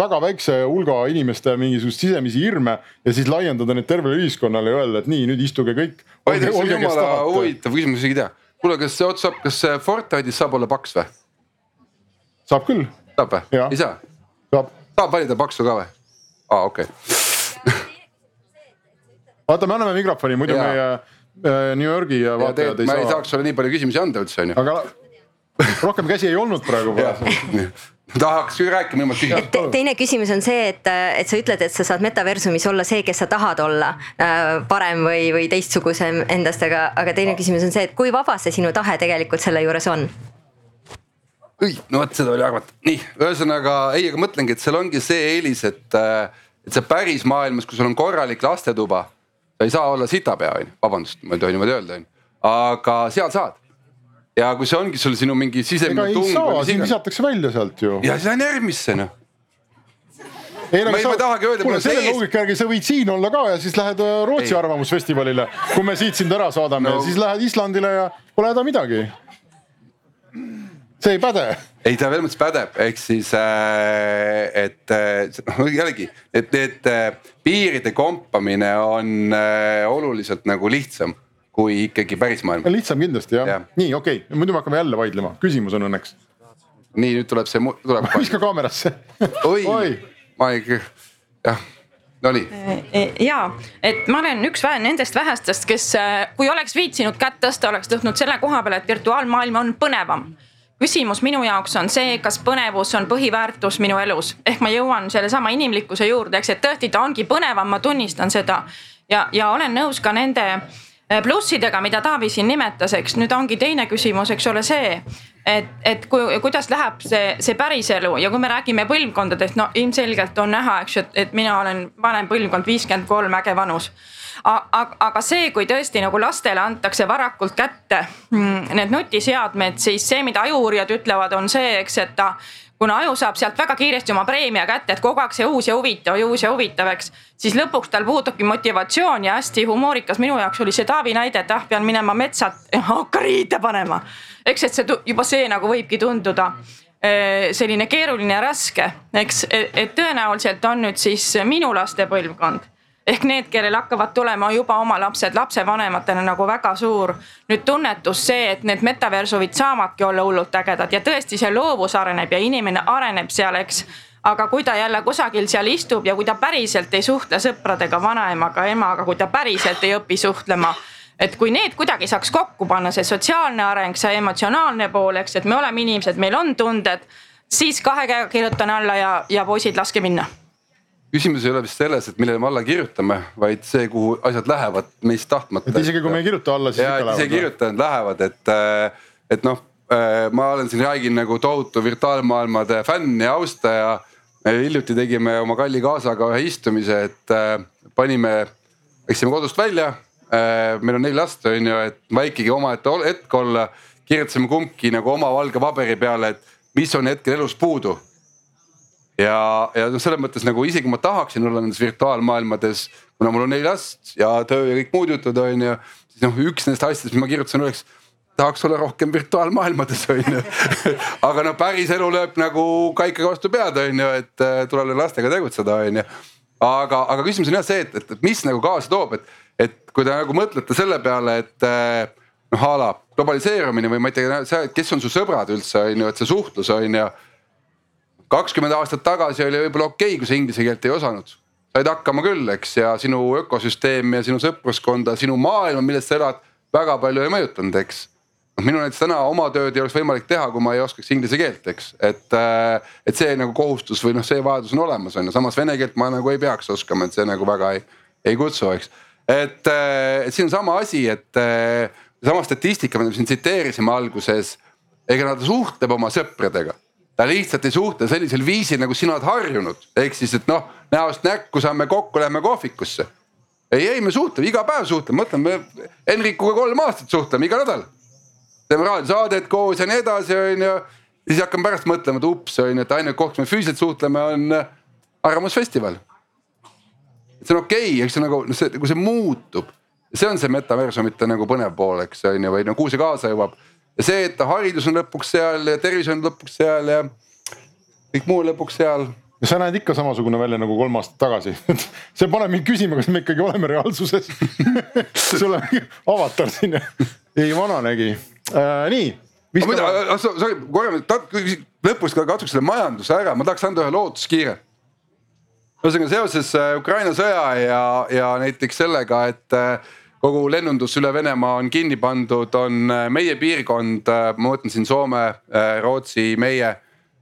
väga väikse hulga inimeste mingisugust sisemisi hirme ja siis laiendada neid tervele ühiskonnale ja öelda, et nii, nüüd istuge kõik. huvitav küsimus, ei tea. Kuule, kas see ots saab, kas Fortnite'is saab olla paks või? saab küll. saab või? ei saa? saab. saab valida paksu ka või? aa, okei okay vaata, me anname mikrofoni, muidu ja. meie äh, New Yorgi vaatajad ei saa. ma ei saaks sulle nii palju küsimusi anda üldse on ju. aga rohkem käsi ei olnud praegu tahaks küll rääkima, küsima Te,. teine küsimus on see, et, et sa ütled, et sa saad metaversumis olla see, kes sa tahad olla äh,. parem või, või teistsugusem endast, aga, aga teine küsimus on see, et kui vaba see sinu tahe tegelikult selle juures on? no vot, seda oli arvata, nii ühesõnaga ei, aga mõtlengi, et seal ongi see eelis, et, äh, et see päris maailmas, kui sul on korralik lastetuba sa ei saa olla sitapea, on ju, vabandust, ma ei tohi niimoodi öelda, on ju, aga seal saad ja kui see ongi sul sinu mingi sisemine tung. visatakse välja sealt ju. ja see on järgmisse noh. ei no ma ei tahagi öelda. kuule selle loogika järgi sa võid siin olla ka ja siis lähed äh, Rootsi ei. arvamusfestivalile, kui me siit sind ära saadame no., siis lähed Islandile ja pole häda midagi. see ei päde ei, ta selles mõttes pädeb, ehk siis äh, et noh jällegi, et need äh, piiride kompamine on äh, oluliselt nagu lihtsam kui ikkagi päris maailm. lihtsam kindlasti jah ja., nii okei okay., muidu me hakkame jälle vaidlema, küsimus on õnneks. nii nüüd tuleb see, tuleb. viska kaamerasse oi, oi., ma ei, jah Nonii. ja, et ma olen üks vähe nendest vähestest, kes, kui oleks viitsinud kätt tõsta, oleks tõstnud selle koha peale, et virtuaalmaailm on põnevam küsimus minu jaoks on see, kas põnevus on põhiväärtus minu elus, ehk ma jõuan sellesama inimlikkuse juurde, eks, et tõesti, ta ongi põnevam, ma tunnistan seda. ja, ja olen nõus ka nende eh, plussidega, mida Taavi siin nimetas, eks nüüd ongi teine küsimus, eks ole, see. et, et kui, kuidas läheb see, see päriselu ja kui me räägime põlvkondadest, no ilmselgelt on näha, eks ju, et, et mina olen vanem põlvkond, viiskümmend kolm, äge vanus aga see, kui tõesti nagu lastele antakse varakult kätte mm, need nutiseadmed, siis see, mida ajuuurijad ütlevad, on see, eks, et ta kuna aju saab sealt väga kiiresti oma preemia kätte, et kogu aeg see uus ja huvitav ja uus ja huvitav, eks. siis lõpuks tal puudubki motivatsioon ja hästi humoorikas minu jaoks oli see Taavi näide, et ah, pean minema metsa, hakka riide panema. eks, et see juba see nagu võibki tunduda eh, selline keeruline ja raske, eks, et tõenäoliselt on nüüd siis minu laste põlvkond ehk need, kellel hakkavad tulema juba oma lapsed lapsevanematena nagu väga suur nüüd tunnetus see, et need metaversumid saavadki olla hullult ägedad ja tõesti see loovus areneb ja inimene areneb seal, eks. Aga kui ta jälle kusagil seal istub ja kui ta päriselt ei suhtle sõpradega, vanaemaga, emaga, kui ta päriselt ei õpi suhtlema et kui need kuidagi saaks kokku panna, see sotsiaalne areng, see emotsionaalne pool, eks, et me oleme inimesed, meil on tunded, siis kahe käega kirjutan alla ja, ja poisid, laske minna küsimus ei ole vist selles, et millele me alla kirjutame, vaid see, kuhu asjad lähevad meist tahtmata. et isegi kui me ei kirjuta alla, siis ja, ikka lähevad. isegi kirjutajad lähevad, et, äh, et noh, äh, ma olen siin, räägin nagu tohutu virtuaalmaailmade fänn ja austaja. hiljuti tegime oma kalli kaasaga ühe istumise, et äh, panime, läksime kodust välja. meil on neli last, on ju, et väikegi omaette hetk olla. kirjutasime kumbki nagu oma valge paberi peale, et mis on hetkel elus puudu ja, ja noh, selles mõttes nagu isegi ma tahaksin olla nendes virtuaalmaailmades, kuna mul on neli last ja töö ja kõik muud jutud on ju. siis noh, üks nendest asjadest, mis ma kirjutasin, oleks tahaks olla rohkem virtuaalmaailmades on ju aga noh, päris elu lööb nagu kaikaga vastu pead, on ju, et äh, tuleb lastega tegutseda, on ju. aga, aga küsimus on jah see, et, et mis nagu kaasa toob, et, et kui te nagu mõtlete selle peale, et äh, noh a la globaliseerumine või ma ei tea, kes on su sõbrad üldse on ju, et see suhtlus on ju kakskümmend aastat tagasi oli võib-olla okei okay,, kui sa inglise keelt ei osanud. said hakkama küll, eks, ja sinu ökosüsteemi ja sinu sõpruskonda, sinu maailma, milles sa elad, väga palju ei mõjutanud, eks. Noh, minul näiteks täna oma tööd ei oleks võimalik teha, kui ma ei oskaks inglise keelt, eks, et, äh, et see nagu kohustus või noh, see vajadus on olemas, on ju, samas vene keelt ma nagu ei peaks oskama, et see nagu väga ei, ei kutsu, eks. et, äh, et siin on sama asi, et äh, sama statistika, mida me siin tsiteerisime alguses, ega nad suhtleb oma sõpradega ta lihtsalt ei suhtle sellisel viisil, nagu sina oled harjunud, ehk siis, et noh, näost näkku saame kokku, lähme kohvikusse. ei, ei, me suhtleme iga päev suhtleme, mõtleme Henrikuga kolm aastat suhtleme iga nädal. teeme raadiosaadet koos ja nii edasi, on ju. siis hakkame pärast mõtlema, et ups on ju, et ainuke koht, kus me füüsiliselt suhtleme, on äh, Arvamusfestival. see on okei okay,, eks see nagu see, kui see muutub, see on see metaversumite nagu põnev pool, eks on ju, või no kuhu see kaasa jõuab. Ja see, et haridus on lõpuks seal ja tervis on lõpuks seal ja kõik muu lõpuks seal ja sa näed ikka samasugune välja nagu kolm aastat tagasi see paneb mind küsima, kas me ikkagi oleme reaalsuses sul on avatar siin ei vananegi äh,. nii. sorry, korra lõpuks katsuks selle majanduse ära, ma tahaks anda ühe lootuskiire. ühesõnaga seoses äh, Ukraina sõja ja, ja näiteks sellega, et äh, kogu lennundus üle Venemaa on kinni pandud, on äh, meie piirkond, ma mõtlen siin Soome, Rootsi, meie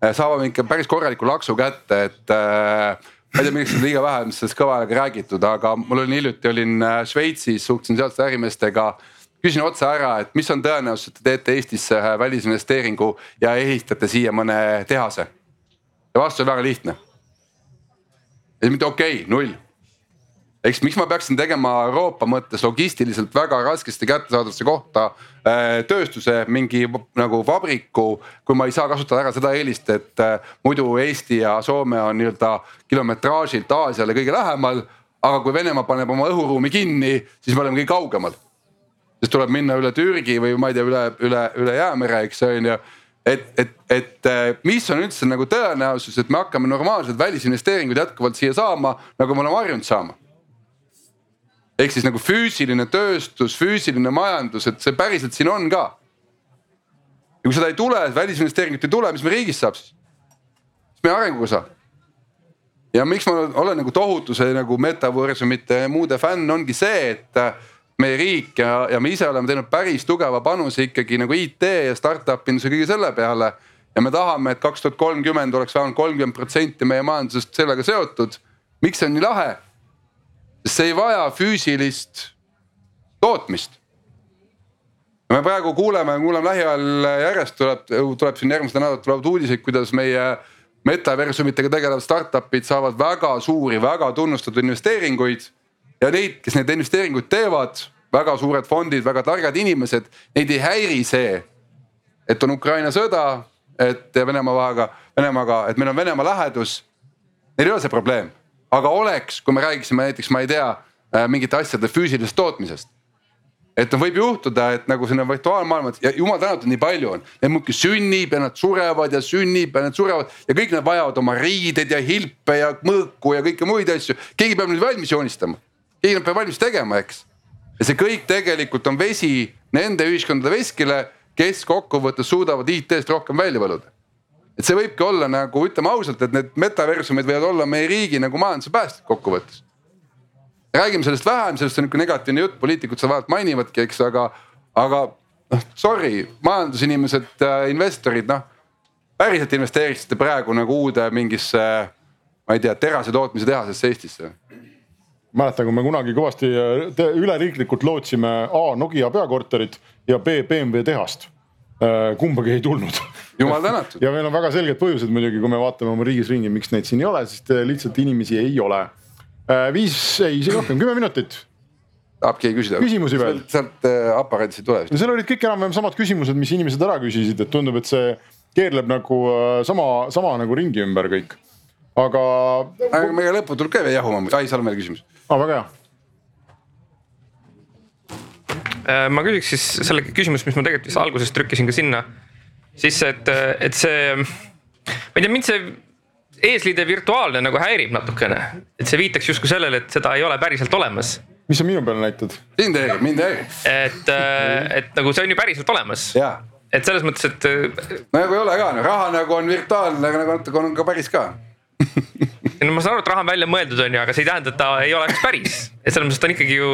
Äh, saame ikka päris korraliku laksu kätte, et äh, ma ei tea, miks on liiga vähe sellest kõva aega räägitud, aga mul oli hiljuti olin äh, Šveitsis, suhtlesin sealsete ärimeestega. küsin otse ära, et mis on tõenäosus, et te teete Eestisse ühe välisinvesteeringu ja ehitate siia mõne tehase? ja vastus on väga lihtne. mitte okei okay,, null eks miks ma peaksin tegema Euroopa mõttes logistiliselt väga raskesti kättesaadavasse kohta äh, tööstuse mingi nagu vabriku, kui ma ei saa kasutada ära seda eelist, et äh, muidu Eesti ja Soome on nii-öelda kilometraažilt Aasiale kõige lähemal. aga kui Venemaa paneb oma õhuruumi kinni, siis me oleme kõige kaugemal. siis tuleb minna üle Türgi või ma ei tea, üle, üle, üle jäämere, eks on ju et, et, et äh, mis on üldse nagu tõenäosus, et me hakkame normaalselt välisinvesteeringuid jätkuvalt siia saama, nagu me oleme harjunud saama ehk siis nagu füüsiline tööstus, füüsiline majandus, et see päriselt siin on ka. ja kui seda ei tule, välisinvesteeringut ei tule, mis meie riigist saab siis? mis meie arenguga saab? ja miks ma olen nagu tohutu see nagu metaversumite ja muude fänn ongi see, et äh, meie riik ja, ja me ise oleme teinud päris tugeva panuse ikkagi nagu IT ja startup induse kõige selle peale. ja me tahame, et kaks tuhat kolmkümmend oleks vähemalt kolmkümmend protsenti meie majandusest sellega seotud. miks see on nii lahe? See ei vaja füüsilist tootmist. me praegu kuuleme, kuuleme lähiajal järjest tuleb, tuleb siin järgmistel nädalatel tulevad uudised, kuidas meie metaversumitega tegelevad startup'id saavad väga suuri, väga tunnustatud investeeringuid. ja neid, kes neid investeeringuid teevad, väga suured fondid, väga targad inimesed, neid ei häiri see, et on Ukraina sõda, et Venemaaga, Venemaaga, et meil on Venemaa lähedus. Neil ei ole see probleem aga oleks, kui me räägiksime näiteks, ma ei tea, äh, mingite asjade füüsilisest tootmisest. et noh, võib juhtuda, et nagu sinna virtuaalmaailma ja jumal tänatud, nii palju on, neid muudkui sünnib ja nad surevad ja sünnib ja nad surevad ja kõik nad vajavad oma riideid ja hilpe ja mõõku ja kõiki muid asju. keegi peab neid valmis joonistama, keegi peab valmis tegema, eks. ja see kõik tegelikult on vesi nende ühiskondade veskile, kes kokkuvõttes suudavad IT-st rohkem välja võluda et see võibki olla nagu ütleme ausalt, et need metaversumid võivad olla meie riigi nagu majanduse päästjad kokkuvõttes. räägime sellest vähem, sellest on nihuke negatiivne jutt, poliitikud seda vaevalt mainivadki, eks, aga, aga noh, sorry, majandusinimesed äh,, investorid, noh. päriselt investeeriksite praegu nagu uude mingisse, ma ei tea, terase tootmise tehasesse Eestisse? mäletan, kui me kunagi kõvasti äh, üleriiklikult lootsime A Nokia peakorterit ja B BMW tehast Äh, kumbagi ei tulnud. jumal tänatud. ja meil on väga selged põhjused muidugi, kui me vaatame oma riigis ringi, miks neid siin ei ole, sest äh, lihtsalt inimesi ei ole. Äh, viis, ei isegi rohkem, kümme minutit. tahab keegi küsida? küsimusi veel? sealt aparaadist ei tule. no seal olid kõik enam-vähem samad küsimused, mis inimesed ära küsisid, et tundub, et see keerleb nagu sama, sama nagu ringi ümber kõik. aga. aga meie lõppu tuleb ka jahuma, ai, seal on veel küsimus. aa, väga hea Äh, ma küsiks siis selle küsimuse, mis ma tegelikult vist alguses trükkisin ka sinna sisse, et, et see, ma ei tea, mind see eesliide virtuaalne nagu häirib natukene, et see viitaks justkui sellele, et seda ei ole päriselt olemas mis sa minu peale näitad? mind häirib, mind häirib. et, äh, et nagu see on ju päriselt olemas. et selles mõttes, et. Äh, nagu ei ole ka, raha nagu on virtuaalne, aga nagu natuke on ka päris ka no ma saan aru, et raha on välja mõeldud, on ju, aga see ei tähenda, et ta ei oleks päris, et selles mõttes ta on ikkagi ju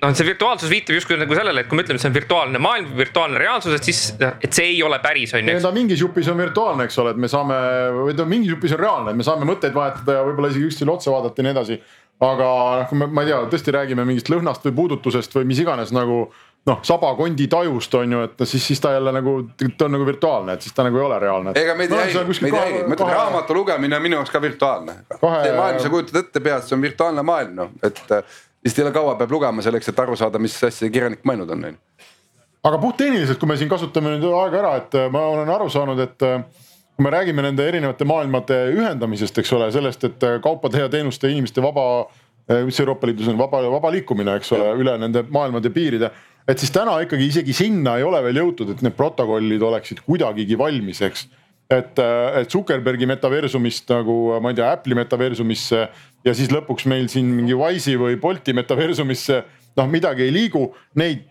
noh, see virtuaalsus viitab justkui nagu sellele, et kui me ütleme, et see on virtuaalne maailm, virtuaalne reaalsus, et siis, et see ei ole päris, on ju. ta mingis jupis on virtuaalne, eks ole, et me saame, või ta mingis jupis on reaalne, et me saame mõtteid vahetada ja võib-olla isegi üksteisele otsa vaadata ja nii edasi. aga noh, kui me, ma ei tea, tõesti räägime mingist lõhnast või puudutusest või mis iganes nagu noh, sabakondi tajust on ju, et siis, siis ta jälle nagu, ta on nagu virtuaalne, et siis ta nagu ei ole reaalne. ega meid ei häiri, meid ei häiri, ma ütlen raamatu lugemine on minu jaoks ka virtuaalne. see maailm, sa kujutad ette peas, see on virtuaalne maailm noh, et lihtsalt ei ole kaua peab lugema selleks, et aru saada, mis asja kirjanik mõelnud on, on ju. aga puhttehniliselt, kui me siin kasutame nüüd aega ära, et ma olen aru saanud, et kui me räägime nende erinevate maailmade ühendamisest, eks ole, sellest, et kaupade ja teenuste, inimeste vaba, mis Euroopa Liidus on vaba, vaba liikumine, eks ole, üle nende maailmade piiride et siis täna ikkagi isegi sinna ei ole veel jõutud, et need protokollid oleksid kuidagigi valmis, eks. Et, et Zuckerbergi metaversumist nagu ma ei tea, Apple'i metaversumisse ja siis lõpuks meil siin mingi Wise'i või Bolti metaversumisse noh, midagi ei liigu. Neid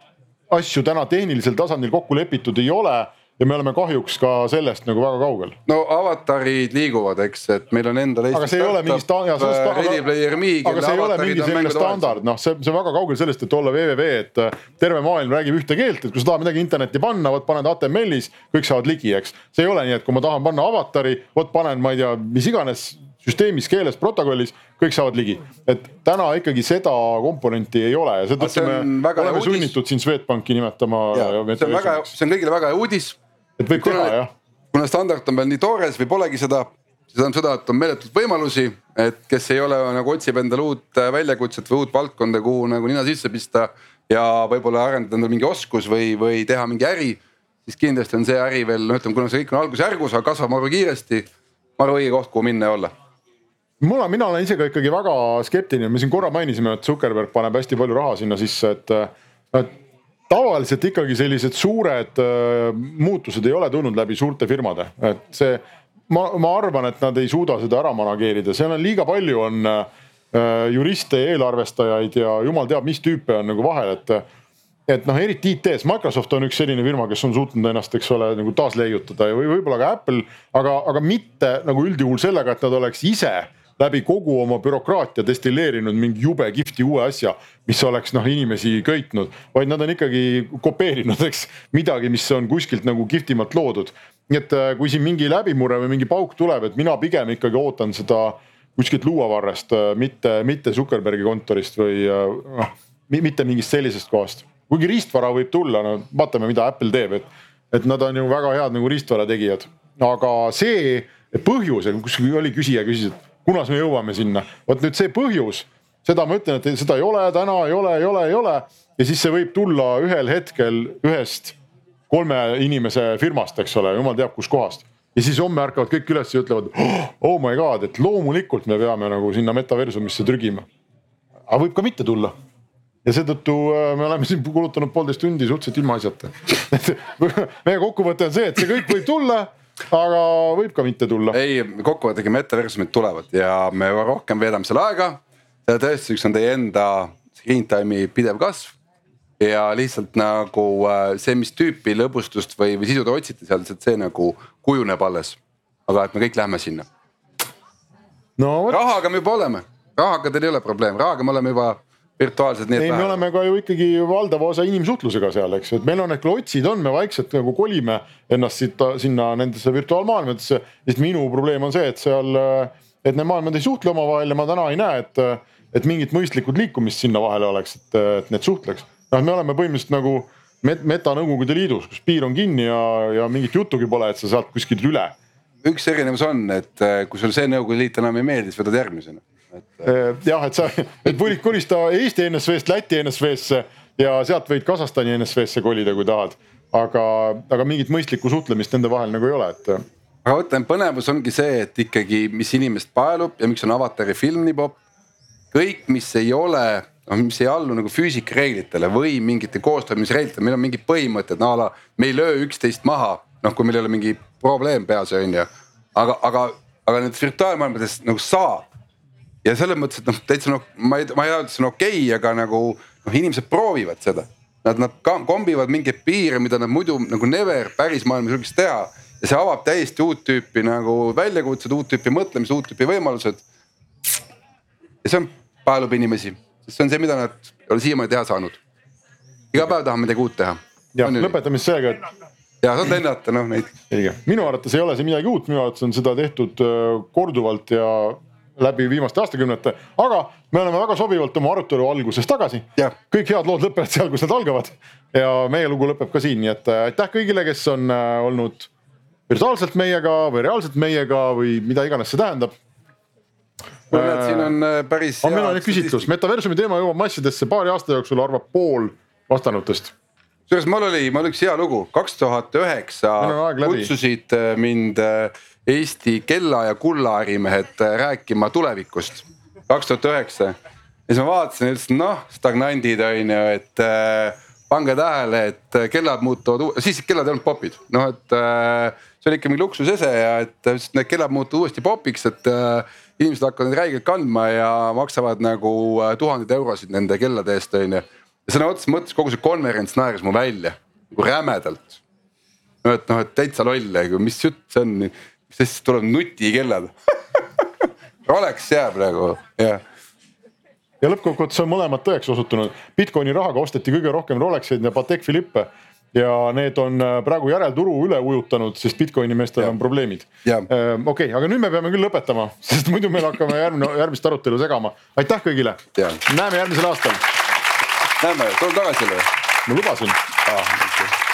asju täna tehnilisel tasandil kokku lepitud ei ole ja me oleme kahjuks ka sellest nagu väga kaugel. no avatarid liiguvad, eks, et meil on endal. aga see ei ole mingi sta-. Ready Player Me. aga see ei ole mingi selline standard, noh, see, see on väga kaugel sellest, et olla www, et äh, terve maailm räägib ühte keelt, et kui sa tahad midagi internetti panna, vot paned HTML-is, kõik saavad ligi, eks. see ei ole nii, et kui ma tahan panna avatari, vot panen, ma ei tea, mis iganes süsteemis, keeles, protokollis, kõik saavad ligi. et täna ikkagi seda komponenti ei ole ja seetõttu me oleme sunnitud siin Swedbanki nimetama. see on väga, see on kõigile väga hea uudis et võib kuna, teha jah. kuna standard on veel nii toores või polegi seda, see tähendab seda, et on meeletult võimalusi, et kes ei ole nagu otsib endale uut äh, väljakutset või uut valdkonda, kuhu nagu nina sisse pista ja võib-olla arendada endale mingi oskus või, või teha mingi äri. siis kindlasti on see äri veel, noh ütleme, kuna see kõik on algusjärgus, aga kasvab maru kiiresti. maru õige koht, kuhu minna ja olla mul on, mina olen ise ka ikkagi väga skeptiline, me siin korra mainisime, et Zuckerberg paneb hästi palju raha sinna sisse, et, et tavaliselt ikkagi sellised suured äh, muutused ei ole tulnud läbi suurte firmade, et see, ma, ma arvan, et nad ei suuda seda ära manageerida, seal on liiga palju on äh, juriste ja eelarvestajaid ja jumal teab, mis tüüpe on nagu vahel, et et noh, eriti IT-s, Microsoft on üks selline firma, kes on suutnud ennast, eks ole, nagu taasleiutada või võib-olla ka Apple, aga, aga mitte nagu üldjuhul sellega, et nad oleks ise läbi kogu oma bürokraatia destilleerinud mingi jube kihvti uue asja, mis oleks noh inimesi köitnud, vaid nad on ikkagi kopeerinud, eks midagi, mis on kuskilt nagu kihvtimalt loodud. nii et äh, kui siin mingi läbimurre või mingi pauk tuleb, et mina pigem ikkagi ootan seda kuskilt luuavarrest, äh, mitte, mitte Zuckerbergi kontorist või noh, mitte mingist sellisest kohast. kuigi riistvara võib tulla, no vaatame, mida Apple teeb, et, et nad on ju väga head nagu riistvara tegijad. aga see põhjus, kus oli küsija küsis, et kunas me jõuame sinna, vot nüüd see põhjus, seda ma ütlen, et seda ei ole täna, ei ole, ei ole, ei ole. ja siis see võib tulla ühel hetkel ühest kolme inimese firmast, eks ole, jumal teab kuskohast ja siis homme ärkavad kõik üles ja ütlevad oh my god, et loomulikult me peame nagu sinna metaversumisse trügima. aga võib ka mitte tulla. ja seetõttu äh, me oleme siin kulutanud poolteist tundi suhteliselt ilmaasjata meie kokkuvõte on see, et see kõik võib tulla aga võib ka mitte tulla. ei, kokkuvõttega metaversumid tulevad ja me rohkem veedame seal aega. selle tõestuseks on teie enda screen time'i pidev kasv. ja lihtsalt nagu äh, see, mis tüüpi lõbustust või, või sisu te otsite sealt, et see nagu kujuneb alles. aga et me kõik lähme sinna no,. rahaga me juba oleme, rahaga teil ei ole probleem, rahaga me oleme juba virtuaalselt. ei, me oleme ka ju ikkagi valdava osa inimsuhtlusega seal, eks ju, et meil on need klotsid on, me vaikselt nagu kolime ennast siit sinna nendesse virtuaalmaailmadesse. sest minu probleem on see, et seal, et need maailmad ei suhtle omavahel ja ma täna ei näe, et, et mingit mõistlikud liikumist sinna vahele oleks, et, et need suhtleks. noh, me oleme põhimõtteliselt nagu meta Nõukogude Liidus, kus piir on kinni ja, ja mingit juttugi pole, et sa sealt kuskilt üle. Üks erinevus on, et kui sul see Nõukogude Liit enam ei meeldi, siis võtad järgmisena et. Äh, jah, et sa, et võid kolista Eesti NSV-st Läti NSV-sse ja sealt võid Kasahstani NSV-sse kolida, kui tahad. aga, aga mingit mõistlikku suhtlemist nende vahel nagu ei ole, et. aga mõtlen, põnevus ongi see, et ikkagi, mis inimest paelub ja miks on avatari film nii popp. kõik, mis ei ole, noh, mis ei allu nagu füüsikareeglitele või mingite koostoimisreeglitele, meil on mingid põhimõtted, no a la me ei löö üksteist maha, noh, kui meil ei ole mingi probleem peas, on ju. aga, aga, aga nendes virtuaalmaailmades nagu saab ja selles mõttes, et noh, täitsa noh, ma ei, ma ei arva, et see on okei okay,, aga nagu noh, inimesed proovivad seda. Nad, nad kombivad mingeid piire, mida nad muidu nagu never päris maailmas julgeks teha. ja see avab täiesti uut tüüpi nagu väljakutsed, uut tüüpi mõtlemised, uut tüüpi võimalused. ja see on, paelub inimesi, sest see on see, mida nad ei ole siiamaani teha saanud. iga päev tahame midagi uut teha. ja lõpetame siis sellega, et ja saad lennata noh neid. õige, minu arvates ei ole see midagi uut, minu arvates on seda tehtud äh, korduvalt ja läbi viimaste aastakümnete, aga me oleme väga sobivalt oma arutelu alguses tagasi. kõik head lood lõpevad seal, kus nad algavad ja meie lugu lõpeb ka siin, nii et äh, aitäh kõigile, kes on äh, olnud virtuaalselt meiega või reaalselt meiega või mida iganes see tähendab. ma näen, et siin on päris. meil on nüüd küsitlus, metaversumi teema jõuab massidesse paari aasta jooksul, arvab pool vastanutest kusjuures mul oli, mul üks hea lugu, kaks tuhat üheksa kutsusid äh, mind äh, Eesti kella ja kulla ärimehed äh, rääkima tulevikust. kaks tuhat üheksa. Ja siis ma vaatasin ja ütlesin noh, stagnandid on ju, et äh, pange tähele, et kellad muutuvad, siis kellad ei olnud popid, noh et äh, see oli ikka mingi luksusese ja et need kellad muutuvad uuesti popiks, et äh, inimesed hakkavad neid räigelt kandma ja maksavad nagu tuhandeid eurosid nende kellade eest on ju sõna otseses mõttes kogu see konverents naeris mu välja nagu rämedalt. no et noh, et täitsa loll, mis jutt see on, asja tuleb nutikellad Rolex jääb nagu jah ja lõppkokkuvõttes on mõlemad tõeks osutunud. Bitcoini rahaga osteti kõige rohkem Rolexeid ja Patek Philippe ja need on äh, praegu järelturu üle ujutanud, sest Bitcoini meestel on probleemid. Äh, okei aga nüüd me peame küll lõpetama, sest muidu me hakkame järgmine, järgmist arutelu segama. aitäh kõigile, näeme järgmisel aastal näeme, tuleme tagasi jälle. ma lubasin ah,. Okay.